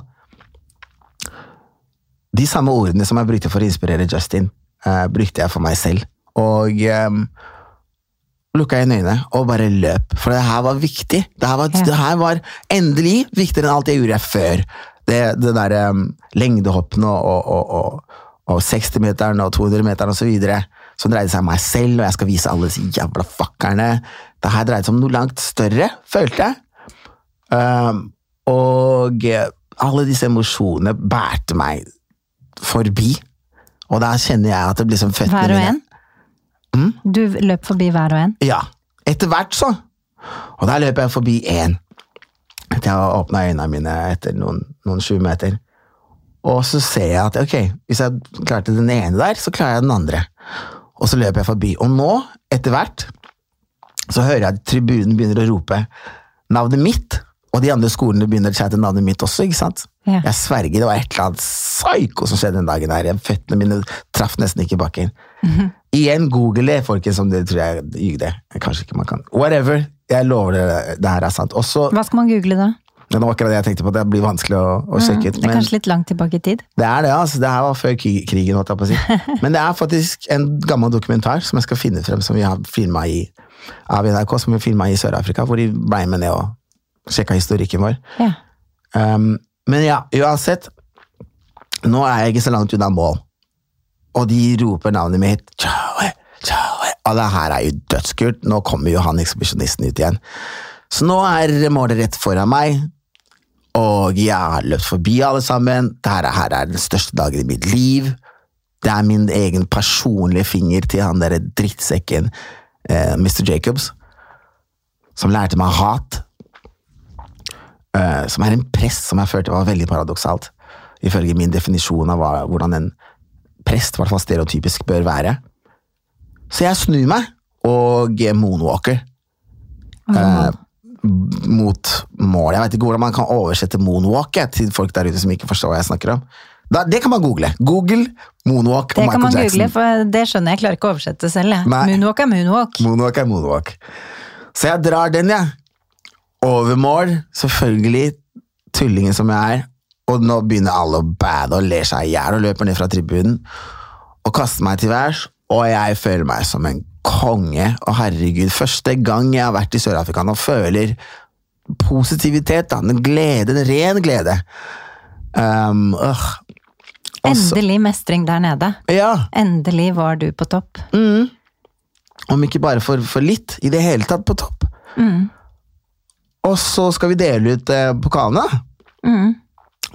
De samme ordene som jeg brukte for å inspirere Justin, eh, brukte jeg for meg selv. Og eh, lukka igjen øynene og bare løp. For det her var viktig. Det her var, Ja. det her var endelig viktigere enn alt jeg gjorde før. Det, det derre um, lengdehoppene og, og, og, og 60-meteren og 200-meteren osv. Som dreide seg om meg selv, og jeg skal vise alle disse jævla fuckerne. Det her dreide seg om noe langt større, følte jeg. Um, og alle disse emosjonene bærte meg forbi. Og da kjenner jeg at det blir som føttene Hver og en? en. Du løp forbi hver og en? Ja. Etter hvert, så. Og der løper jeg forbi én. Etter jeg har åpna øynene mine etter noen, noen sju meter. Og så ser jeg at ok, hvis jeg klarte den ene der, så klarer jeg den andre. Og så løper jeg forbi. Og nå, etter hvert, så hører jeg at tribunen begynner å rope navnet mitt. Og de andre skolene begynner å chatte navnet mitt også, ikke sant? Ja. Jeg sverger, det var et eller annet psyko som skjedde den dagen her. Føttene mine traff nesten ikke bakken. Igjen, google det, folkens, om det tror jeg ljugde. Kanskje ikke man kan. Whatever. Jeg lover dere, det her er sant. Også, Hva skal man google da? det var akkurat det jeg tenkte på, det blir vanskelig å, å sjekke ut. Det er kanskje litt langt tilbake i tid? det er det, altså. Det her var før krigen, holdt jeg på å si. Men det er faktisk en gammel dokumentar som jeg skal finne frem, som vi har filma i av NRK, som vi filma i Sør-Afrika, hvor de ble med ned og sjekka historikken vår. Ja. Um, men ja, uansett. Nå er jeg ikke så langt unna mål. Og de roper navnet mitt. Chowe, chowe. Og det her er jo dødskult. Nå kommer jo han ekspedisjonisten ut igjen. Så nå er målet rett foran meg. Og jeg har løpt forbi alle sammen. Dette her er den største dagen i mitt liv. Det er min egen personlige finger til han derre drittsekken eh, Mr. Jacobs. Som lærte meg hat. Eh, som er en prest som jeg følte var veldig paradoksalt. Ifølge min definisjon av hva, hvordan en prest, i hvert fall stereotypisk, bør være. Så jeg snur meg og moonwalker eh, mot mål. Jeg vet ikke hvordan man kan oversette moonwalk til folk der ute som ikke forstår hva jeg snakker om. Da, det kan man google. Google moonwalk Det og kan man google, for det skjønner jeg. Jeg klarer ikke å oversette selv. Moonwalk er moonwalk. Moonwalk er moonwalk. Så jeg drar den, jeg. Over mål, selvfølgelig. Tullingen som jeg er. Og nå begynner alle å bade og ler seg i hjel og løper ned fra tribunen. Og kaster meg til værs, og jeg føler meg som en konge. Og herregud, første gang jeg har vært i Sør-Afrika og føler positivitet, da. En glede, en ren glede. Um, øh. Endelig mestring der nede. Ja. Endelig var du på topp. Om ikke bare for, for litt, i det hele tatt på topp. Mm. Og så skal vi dele ut eh, pokalene. Mm.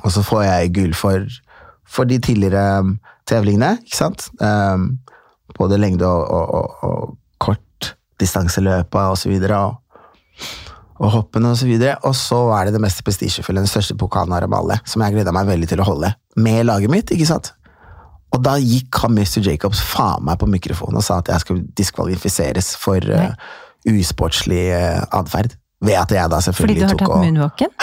Og så får jeg gull for, for de tidligere um, tevlingene, ikke sant? Um, både lengde og, og, og, og kort distanseløpa og så videre. Og, og hoppene og så videre. Og så er det det mest prestisjefulle, den største pokalen av alle, som jeg gleda meg veldig til å holde med laget mitt, ikke sant? Og da gikk han Mr. Jacobs faen meg på mikrofonen og sa at jeg skulle diskvalifiseres for uh, usportslig uh, atferd. Ved at jeg da Fordi du har tatt og moonwalken?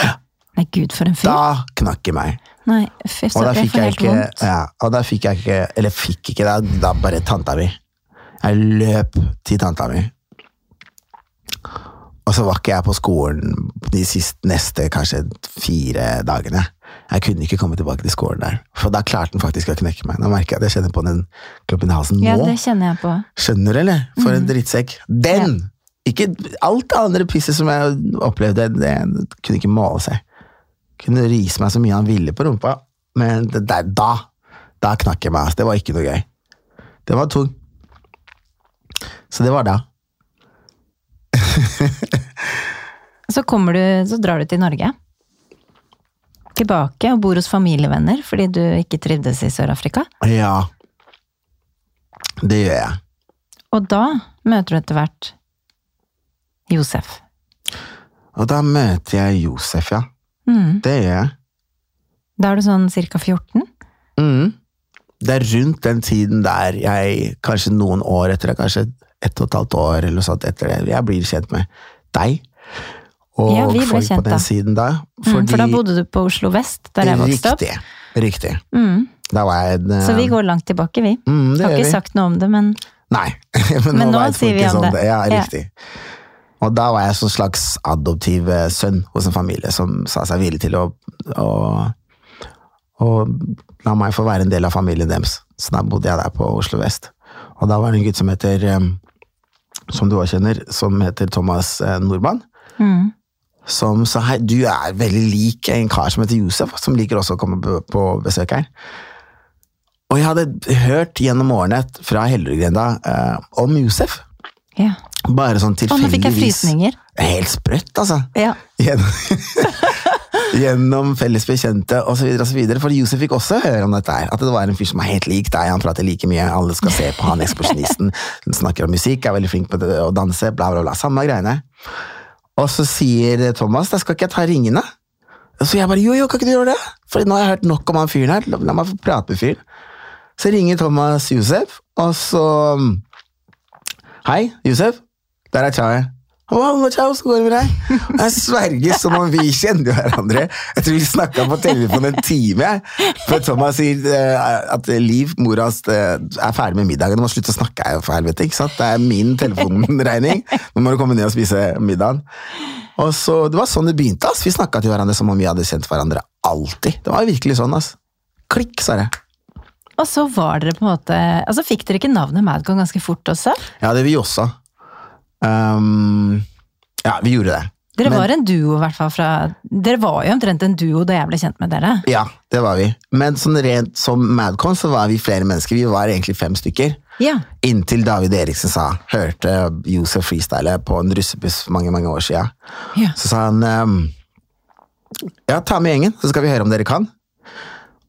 Nei, gud, for en fyr. Da knakk jeg meg. Nei, fy Og da fikk jeg ikke ja, Og da fikk jeg ikke Eller fikk ikke, da, da bare tanta mi. Jeg løp til tanta mi. Og så var ikke jeg på skolen de siste, neste kanskje fire dagene. Jeg kunne ikke komme tilbake til skolen der, for da klarte den faktisk å knekke meg. Nå merker jeg at jeg kjenner på den klumpen i halsen nå. Ja, det kjenner jeg på. Skjønner du, eller? For en drittsekk. Den! Ikke alt det andre pisset som jeg opplevde, det, kunne ikke måle seg. Kunne rise meg så mye han ville på rumpa, men det der, da da knakk jeg meg. Det var ikke noe gøy. Det var tung. Så det var da. Så kommer du, så drar du til Norge. Tilbake og bor hos familievenner fordi du ikke trivdes i Sør-Afrika. Ja. Det gjør jeg. Og da møter du etter hvert Josef. Og da møter jeg Josef, ja. Mm. Det gjør jeg. Da er du sånn cirka 14? Mm. Det er rundt den tiden der jeg, kanskje noen år etter det, kanskje ett og et halvt år eller noe sånt etter det, jeg blir kjent med deg. Og Ja, vi ble folk kjent på den da. siden da. Mm, for da bodde du på Oslo vest, der jeg vokste opp. Riktig. Riktig. Mm. En, Så vi går langt tilbake, vi. mm, Har ikke vi. sagt noe om det, men Nei, men, Men nå nå sier vi om sånn det. det. Ja. riktig. Og da var jeg en slags adoptiv eh, sønn hos en familie som sa seg villig til å, å, å la meg få være en del av familien deres. Så da bodde jeg der på Oslo vest. Og da var det en gutt som heter, eh, som du også kjenner, som heter Thomas eh, Nordmann. mm. Som sa hei, du er veldig lik en kar som heter Josef, som liker også å komme på- besøk her. Og jeg hadde hørt gjennom årene fra Hellerudgrenda eh, om Josef. ja. Bare sånn Og nå fikk jeg frysninger. Helt sprøtt, altså. Ja. Gjennom, gjennom felles bekjente osv. For Josef fikk også høre om dette her. At det var en fyr som er helt lik deg, han prater like mye, alle skal se på han eksplosjonisten. Snakker om musikk, er veldig flink på å danse, bla, bla, bla. Samme greiene. Og så sier Thomas da skal ikke jeg ta ringene. Så jeg bare jo, jo, kan ikke du gjøre det? For nå har jeg hørt nok om han fyren her. La meg få prate med fyren. Så ringer Thomas Josef, og så Hei, Josef. Der er Chai. Halla, ciao, så går det med deg? Jeg sverger som om vi kjenner hverandre. Jeg tror vi snakka på telefonen en time før Thomas sier eh, at Liv, mora hans, eh, er ferdig med middagen. Du må slutte å snakke, for helvete. ikke sant? Det er min telefonregning. Nå må du komme ned og spise middagen. Og så, Det var sånn det begynte. ass. Vi snakka til hverandre som om vi hadde kjent hverandre alltid. Det var virkelig sånn. ass. Klikk, sa det. Og så var dere på en måte Altså Fikk dere ikke navnet Madcon ganske fort også? Ja, det vi også. Um, ja, vi gjorde det. Dere Men- var en duo, i hvert fall fra Dere var jo omtrent en duo da jeg ble kjent med dere. Ja, det var vi. Men sånn rent som Madcon så var vi flere mennesker. Vi var egentlig fem stykker. Ja. Inntil David Eriksen sa, hørte Josef freestyle på en russebuss for mange mange år siden. ja. Så sa han um, ja, ta med gjengen, så skal vi høre om dere kan.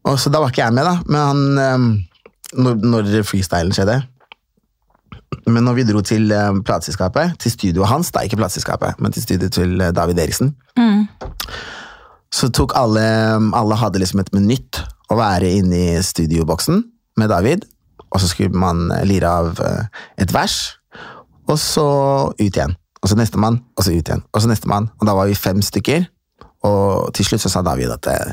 Og så Da var ikke jeg med, da, men han um, når, når freestylen skjedde. Men når vi dro til um, plateselskapet, til studioet hans, da ikke plateselskapet, men til studioet til eh, David Eriksen, Mm. så tok alle Alle hadde liksom et minutt å være inne i studioboksen med David, og så skulle man eh, lire av eh, et vers, og så ut igjen. Og så nestemann, og så ut igjen. Og så nestemann. Og da var vi fem stykker, og til slutt så sa David at eh,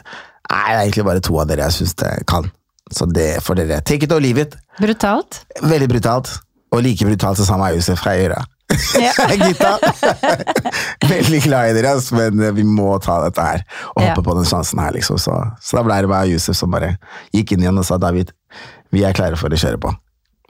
nei, det er egentlig bare to av dere jeg syns det kan. Så det får dere take it or leave it. Brutalt. Veldig brutalt. Og like brutalt så sa meg Josef fra Øyra. Ja. Gutta! Veldig glad i dere, men vi må ta dette her. Og Ja. hoppe på den sjansen her, liksom. Så, så da ble det bare Josef som bare gikk inn igjen og sa David, vi er klare for å kjøre på.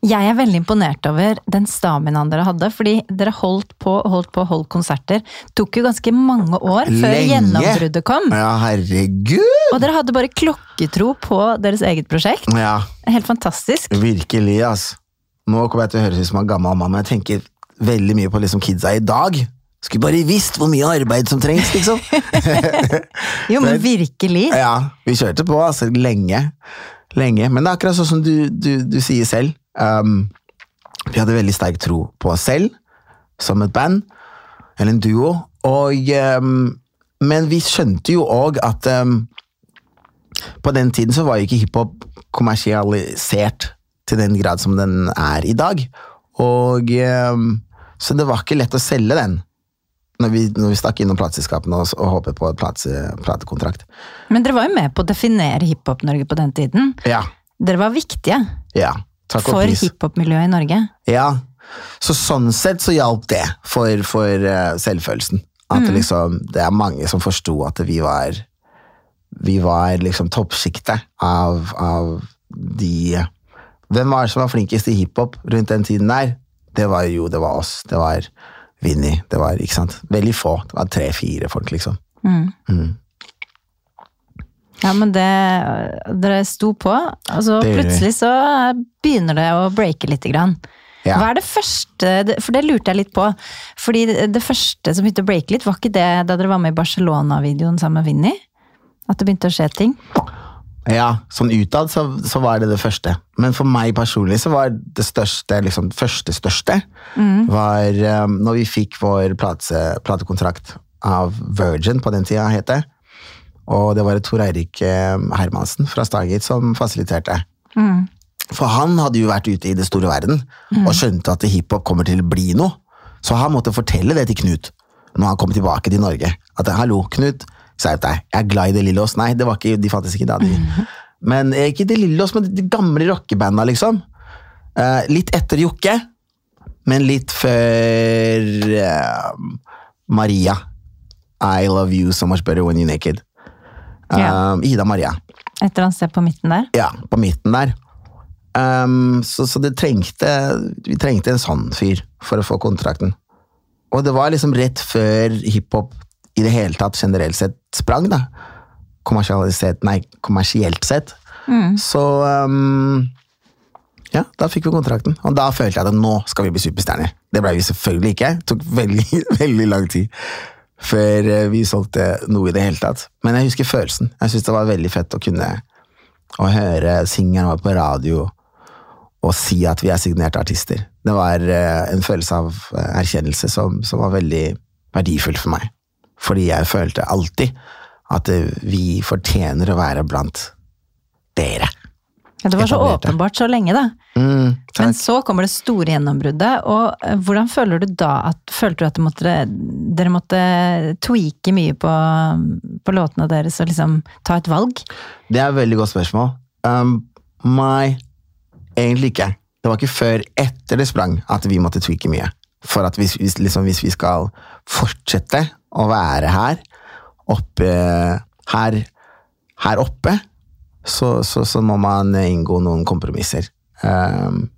Jeg er veldig imponert over den staminaen dere hadde, fordi dere holdt på holdt på holdt konserter. Tok jo ganske mange år før Lenge. gjennombruddet kom. Ja, herregud! Og dere hadde bare klokketro på deres eget prosjekt. Ja, Helt fantastisk. virkelig, ass. Nå kommer jeg til å høres ut som en gammel mamma, men jeg tenker veldig mye på liksom kidsa i dag. Skulle bare visst hvor mye arbeid som trengs, liksom. Jo, men virkelig. Ja, vi kjørte på altså, lenge. Lenge. Men det er akkurat sånn som du, du, du sier selv. Um, vi hadde veldig sterk tro på oss selv som et band, eller en duo. Og, um, men vi skjønte jo òg at um, på den tiden så var jo ikke hiphop kommersialisert til den grad som den er i dag. Og um, Så det var ikke lett å selge den når vi, når vi stakk innom plateselskapene og, og håpet på plate, platekontrakt. Men dere var jo med på å definere Hiphop-Norge på den tiden. Ja, Dere var viktige ja. For hiphop-miljøet i Norge. Ja, så sånn sett så hjalp det for, for eh, selvfølelsen. At det liksom, det er mange som forsto at vi var Vi var liksom toppsjiktet av, av de Hvem var det som var flinkest i hiphop rundt den tiden der? Det var jo det var oss. Det var Vinni. Det var ikke sant? veldig få. Det var tre-fire folk, liksom. Mm. Ja, men det Dere sto på, og så Det plutselig så begynner det å breake lite grann. Ja. Hva er det første For det lurte jeg litt på. Fordi det, det første som begynte å breake litt, var ikke det da dere var med i Barcelona-videoen sammen med Vinni? At det begynte å skje ting? Ja, sånn utad så, så var det det første. Men for meg personlig så var det største, liksom første største, var um, når vi fikk vår plate, platekontrakt av Virgin på den tida, het det. Og det var Tor Eirik um, Hermansen fra Stargate som fasiliterte. For han hadde jo vært ute i det store verden og skjønte at hiphop kommer til å bli noe. Så han måtte fortelle det til Knut når han kom tilbake til Norge. At hallo, Knut, skjerp deg, jeg er glad i De Lillos. Nei, det var ikke, de fantes ikke da. De. Men eh, ikke De Lillos, men de gamle rockebanda, liksom. Uh, litt etter Jokke, men litt før uh, Maria. I love you so much better when you're naked. Um. Ida Maria. Et eller annet sted på midten der? Ja, på midten der. Um, så, så det trengte Vi trengte en sånn fyr for å få kontrakten. Og det var liksom rett før hiphop i det hele tatt generelt sett sprang, da. Kommersialisert Nei, kommersielt sett. Så um, Ja, da fikk vi kontrakten. Og da følte jeg at nå skal vi bli superstjerner. Det ble vi selvfølgelig ikke. Det tok veldig, veldig lang tid før eh, vi solgte noe i det hele tatt. Men jeg husker følelsen. Jeg syntes det var veldig fett å kunne å høre singelen vår på radio og si at vi er signerte artister. Det var eh, en følelse av eh, erkjennelse som, som var veldig verdifull for meg. Fordi jeg følte alltid at eh, vi fortjener å være blant dere. Ja, det var så åpenbart så lenge, da. Mm, Men så kommer det store gjennombruddet, og eh, hvordan føler du da at Følte du at måtte, dere måtte tweake mye på, på låtene deres og liksom ta et valg? Det er et veldig godt spørsmål. Um, egentlig ikke. Det var ikke før etter det sprang at vi måtte tweake mye. For at hvis, hvis, liksom, hvis vi skal fortsette å være her, oppe, her, her oppe, så, så, så må man inngå noen kompromisser. Um,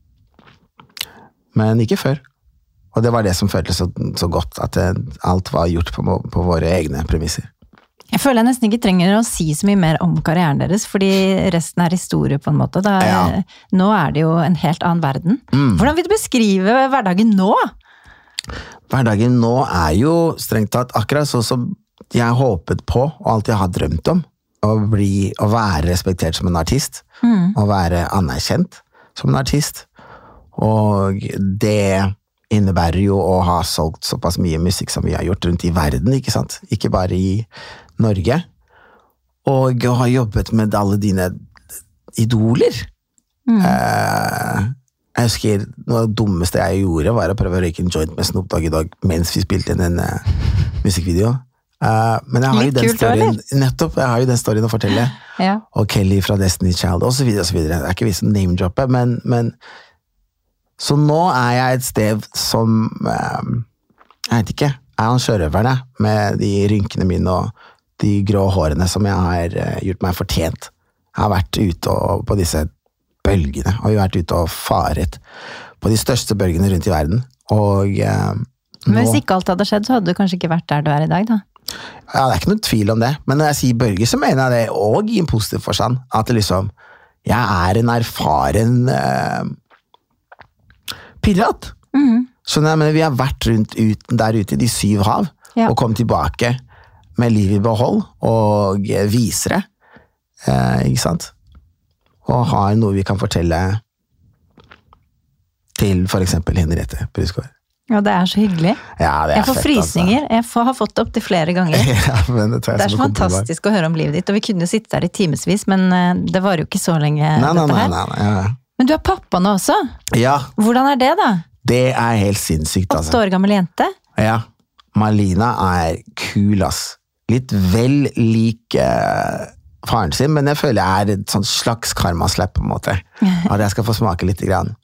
men ikke før. Og det var det som føltes så, så godt, at det, alt var gjort på, på våre egne premisser. Jeg føler jeg nesten ikke trenger å si så mye mer om karrieren deres, fordi resten er historie, på en måte. Da, Ja. Nå er det jo en helt annen verden. Hvordan vil du beskrive hverdagen nå? Hverdagen nå er jo strengt tatt akkurat sånn som jeg håpet på, og alltid har drømt om. Å, bli, å være respektert som en artist. Å være anerkjent som en artist. Og det innebærer jo å ha solgt såpass mye musikk som vi har gjort rundt i verden, ikke sant? Ikke bare i Norge. Og å ha jobbet med alle dine idoler. Eh, jeg husker noe av det dummeste jeg gjorde, var å prøve å røyke en joint med Snoop Dogg i dag mens vi spilte inn en uh, musikkvideo. Uh, men jeg har Litt jo den storyen Nettopp, jeg har jo den storyen å fortelle. Ja. Og Kelly fra Destiny Child, så videre. Det er ikke vi som name-dropper, men, men Så nå er jeg et sted som uh, Jeg vet ikke. Er han sjørøveren, jeg, med de rynkene mine og de grå hårene som jeg har gjort meg fortjent. Jeg har vært ute og, på disse bølgene, og vi har vært ute og faret på de største bølgene rundt i verden. Og eh, Men hvis ikke alt hadde skjedd, så hadde du kanskje ikke vært der du er i dag, da. Ja, det er ikke noen tvil om det, men når jeg sier bølger, så mener jeg det òg i en positiv forstand. At det liksom Jeg er en erfaren eh, pirat. Skjønner jeg, mener, vi har vært rundt uten der ute i de syv hav, Ja. og kommet tilbake med livet i behold, og visere. viser det. Eh, ikke sant? Og har noe vi kan fortelle til for eksempel Henriette Brusgaard. Ja, det er så hyggelig. Ja, det er Jeg får fett, frysninger. Jeg får, har fått det opptil flere ganger. Altså. Ja, men det, Det er så fantastisk å høre om livet ditt, og vi kunne jo sitte der i timevis, men eh, det varer jo ikke så lenge, Nei, nei, nei, nei, nei, ja. Men du er pappa nå også. ja, Hvordan er det, da? det er helt sinnssykt, altså. År gammel jente? Ja, Malina er kul, ass. Litt vel lik eh, faren sin, men jeg føler jeg er et slags karmaslapp, på en måte. At jeg skal få smake litt grann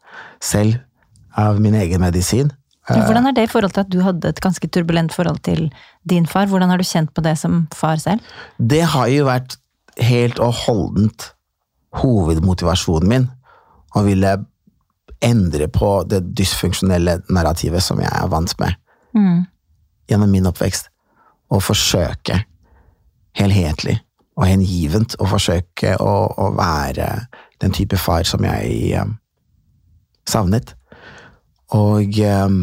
selv av min egen medisin. Ja, Hvordan er det i forhold til at du hadde et ganske turbulent forhold til din far? Hvordan har du kjent på det som far selv? Det har jo vært helt og holdent hovedmotivasjonen min å ville endre på det dysfunksjonelle narrativet som jeg er vant med gjennom min oppvekst, og forsøke helhetlig og hengivent å forsøke å, å være den type far som jeg eh, savnet. Og eh,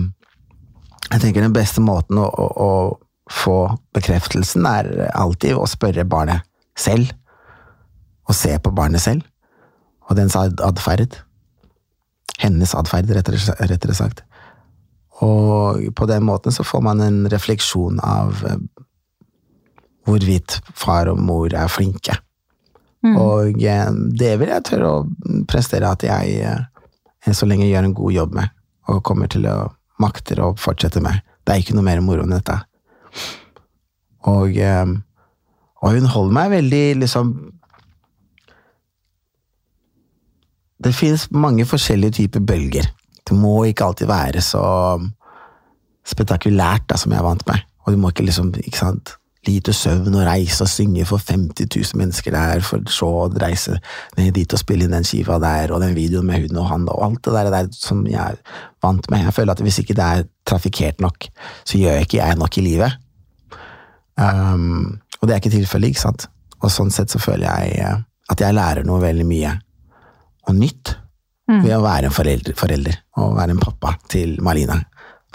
jeg tenker den beste måten å, å, å få bekreftelsen er alltid å spørre barnet selv, og se på barnet selv, og dens atferd. Hennes atferd, rettere sagt. Og på den måten så får man en refleksjon av eh, hvorvidt far og mor er flinke. Og eh, det vil jeg tørre å prestere at jeg eh, så lenge gjør en god jobb med, og kommer til å makter å fortsette med. Det er ikke noe mer moro enn dette. Og, eh, og hun holder meg veldig liksom Det finnes mange forskjellige typer bølger. Det må ikke alltid være så spetakulært da, som jeg er vant med. Og du må ikke liksom, ikke sant, lite søvn og reise og synge for 50 000 mennesker der, for så å reise ned dit og spille inn den skiva der, og den videoen med hun og han, og alt det der, der som jeg er vant med. Jeg føler at hvis ikke det er trafikkert nok, så gjør ikke jeg nok i livet. Um, og det er ikke tilfellet, ikke sant? Og sånn sett så føler jeg eh, at jeg lærer noe veldig mye, og nytt, ved å være en forelder, forelder, og være en pappa til Malina.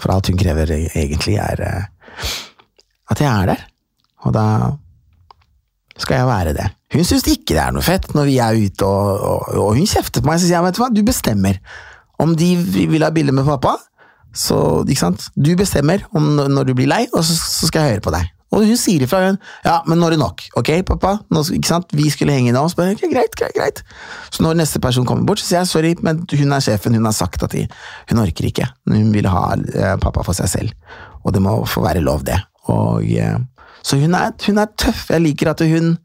For alt hun krever e- egentlig er eh, at jeg er der. Og da skal jeg være det. Hun syns ikke det er noe fett når vi er ute, og, og, og hun kjefter på meg. Så sier jeg, vet du hva, du bestemmer. Om de vil ha bilde med pappa, så ikke sant. Du bestemmer om når du blir lei, og så, så skal jeg høre på deg. Og hun sier ifra, hun. Ja, men nå er det nok. Ok, pappa? Nå, ikke sant? Vi skulle henge nå. Så bare, okay, greit, greit, greit. Så når neste person kommer bort, så sier jeg sorry, men hun er sjefen. Hun har sagt at de, hun orker ikke. Hun vil ha eh, pappa for seg selv. Og det må få være lov, det. Og, eh, så hun er, hun er tøff. Jeg liker at hun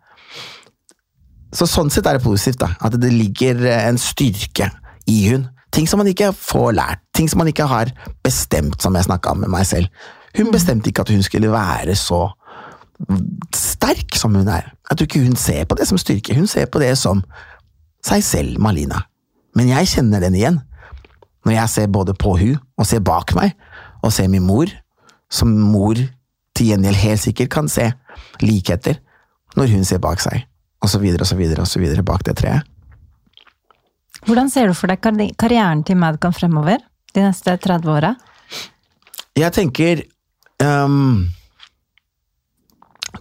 Så sånn sett er det positivt, da. At det ligger en styrke i hun. Ting som man ikke får lært. Ting som man ikke har bestemt, som jeg snakka med meg selv. Hun bestemte ikke at hun skulle være så sterk som hun er. Jeg tror ikke hun ser på det som styrke, hun ser på det som seg selv, Malina. Men jeg kjenner den igjen. Når jeg ser både på hun og ser bak meg, og ser min mor, som mor til gjengjeld helt sikkert kan se likheter når hun ser bak seg, og så videre og så videre og så videre bak det treet. Hvordan ser du for deg karrieren til Madcon fremover? De neste 30 åra? Jeg tenker um,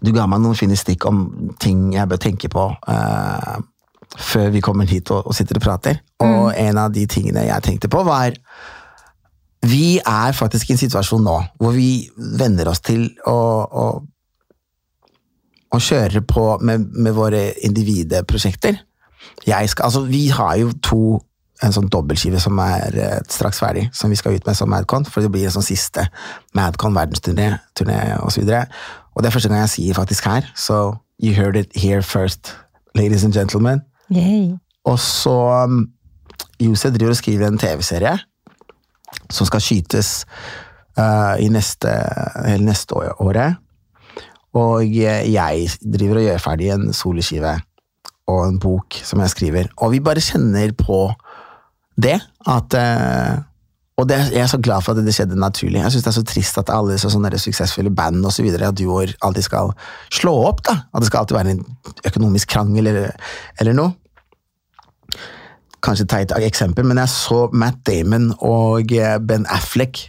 Du ga meg noen fine stikk om ting jeg bør tenke på uh, før vi kommer hit og, og sitter og prater. Og mm. en av de tingene jeg tenkte på, var Vi er faktisk i en situasjon nå hvor vi venner oss til å, å, å kjøre på med, med våre individprosjekter. Jeg skal, altså, vi har jo to en sånn dobbeltskive som er eh, straks ferdig, som vi skal ut med som Madcon. For det blir en sånn siste Madcon verdensturné turné, og så. Og det er første gang jeg sier faktisk her, så you heard it here first, ladies and gentlemen. Yay. Og så um, Josef driver og skriver en TV-serie som skal skytes uh, i neste, hele neste året. Og jeg driver og gjør ferdig en soloskive og en bok som jeg skriver. Og vi bare kjenner på det. At, uh, og det, jeg er så glad for at det skjedde naturlig. Jeg syns det er så trist at alle så sånne suksessfulle band og så videre, at duoer alltid skal slå opp. da. At det skal alltid være en økonomisk krangel eller, eller noe. Kanskje teit eksempel, men jeg så Matt Damon og eh, Ben Affleck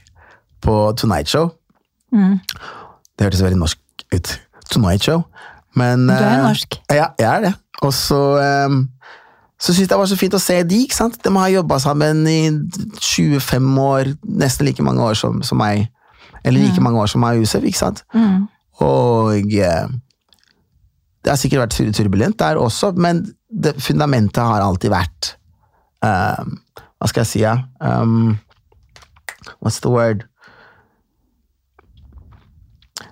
på Tonight Show. Mm. Det hørtes veldig norsk ut. Tonight Show. Men, du er norsk. Ja, jeg er det. Og så um, så syntes jeg det var så fint å se de. ikke sant? De har jobba sammen i 25 år, nesten like mange år som, som meg. Eller like mm. mange år som meg og Josef, ikke sant? Mm. Og eh, det har sikkert vært turbulent der også, men det, fundamentet har alltid vært um, Hva skal jeg si, ja? Um, what's the word?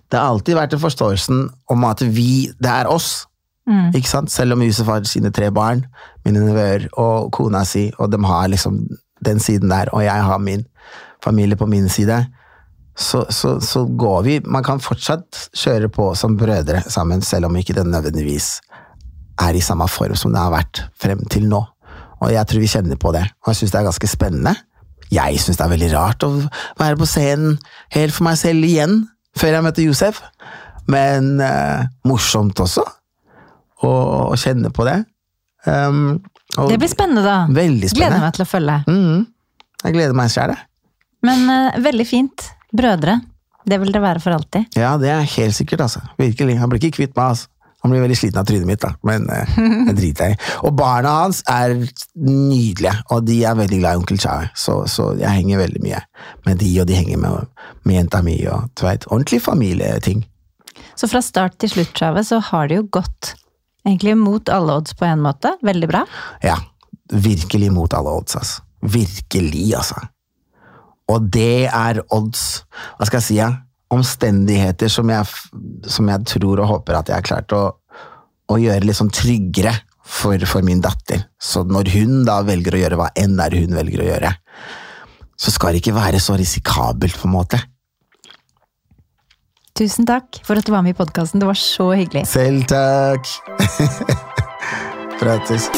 Det har alltid vært en forståelsen om at vi, det er oss. Mm. Ikke sant? Selv om Yusuf har sine tre barn, mine nevøer og kona si, og de har liksom den siden der, og jeg har min familie på min side, så, så, så går vi Man kan fortsatt kjøre på som brødre sammen, selv om ikke det nødvendigvis er i samme form som det har vært frem til nå. Og jeg tror vi kjenner på det, og jeg syns det er ganske spennende. Jeg syns det er veldig rart å være på scenen helt for meg selv igjen, før jeg møtte Josef, men uh, morsomt også og, og kjenne på det. Um, det blir spennende, da. Veldig spennende. Gleder meg til å følge. Mm, jeg gleder meg sjæl, jeg. Men uh, veldig fint. Brødre. Det vil det være for alltid. Ja, det er helt sikkert, altså. Virkelig. Han blir ikke kvitt meg, altså. Han blir veldig sliten av trynet mitt, da, men eh, det driter jeg i. Og barna hans er nydelige, og de er veldig glad i onkel Chai, så, så, jeg henger veldig mye med de, og de henger med, med jenta mi, og du veit, ordentlig familieting. Så fra start til slutt, Chave, så har det jo gått Egentlig mot alle odds på en måte. Veldig bra. Ja. Virkelig mot alle odds, altså. Virkelig, altså. Og det er odds Hva skal jeg si? Ja? Omstendigheter som jeg, som jeg tror og håper at jeg har klart å, å gjøre litt sånn tryggere for, for, min datter. Så når hun da velger å gjøre hva enn er hun velger å gjøre, så skal det ikke være så risikabelt, på en måte. Tusen takk for at du var med i podkasten. Det var så hyggelig. Selv takk. Prates.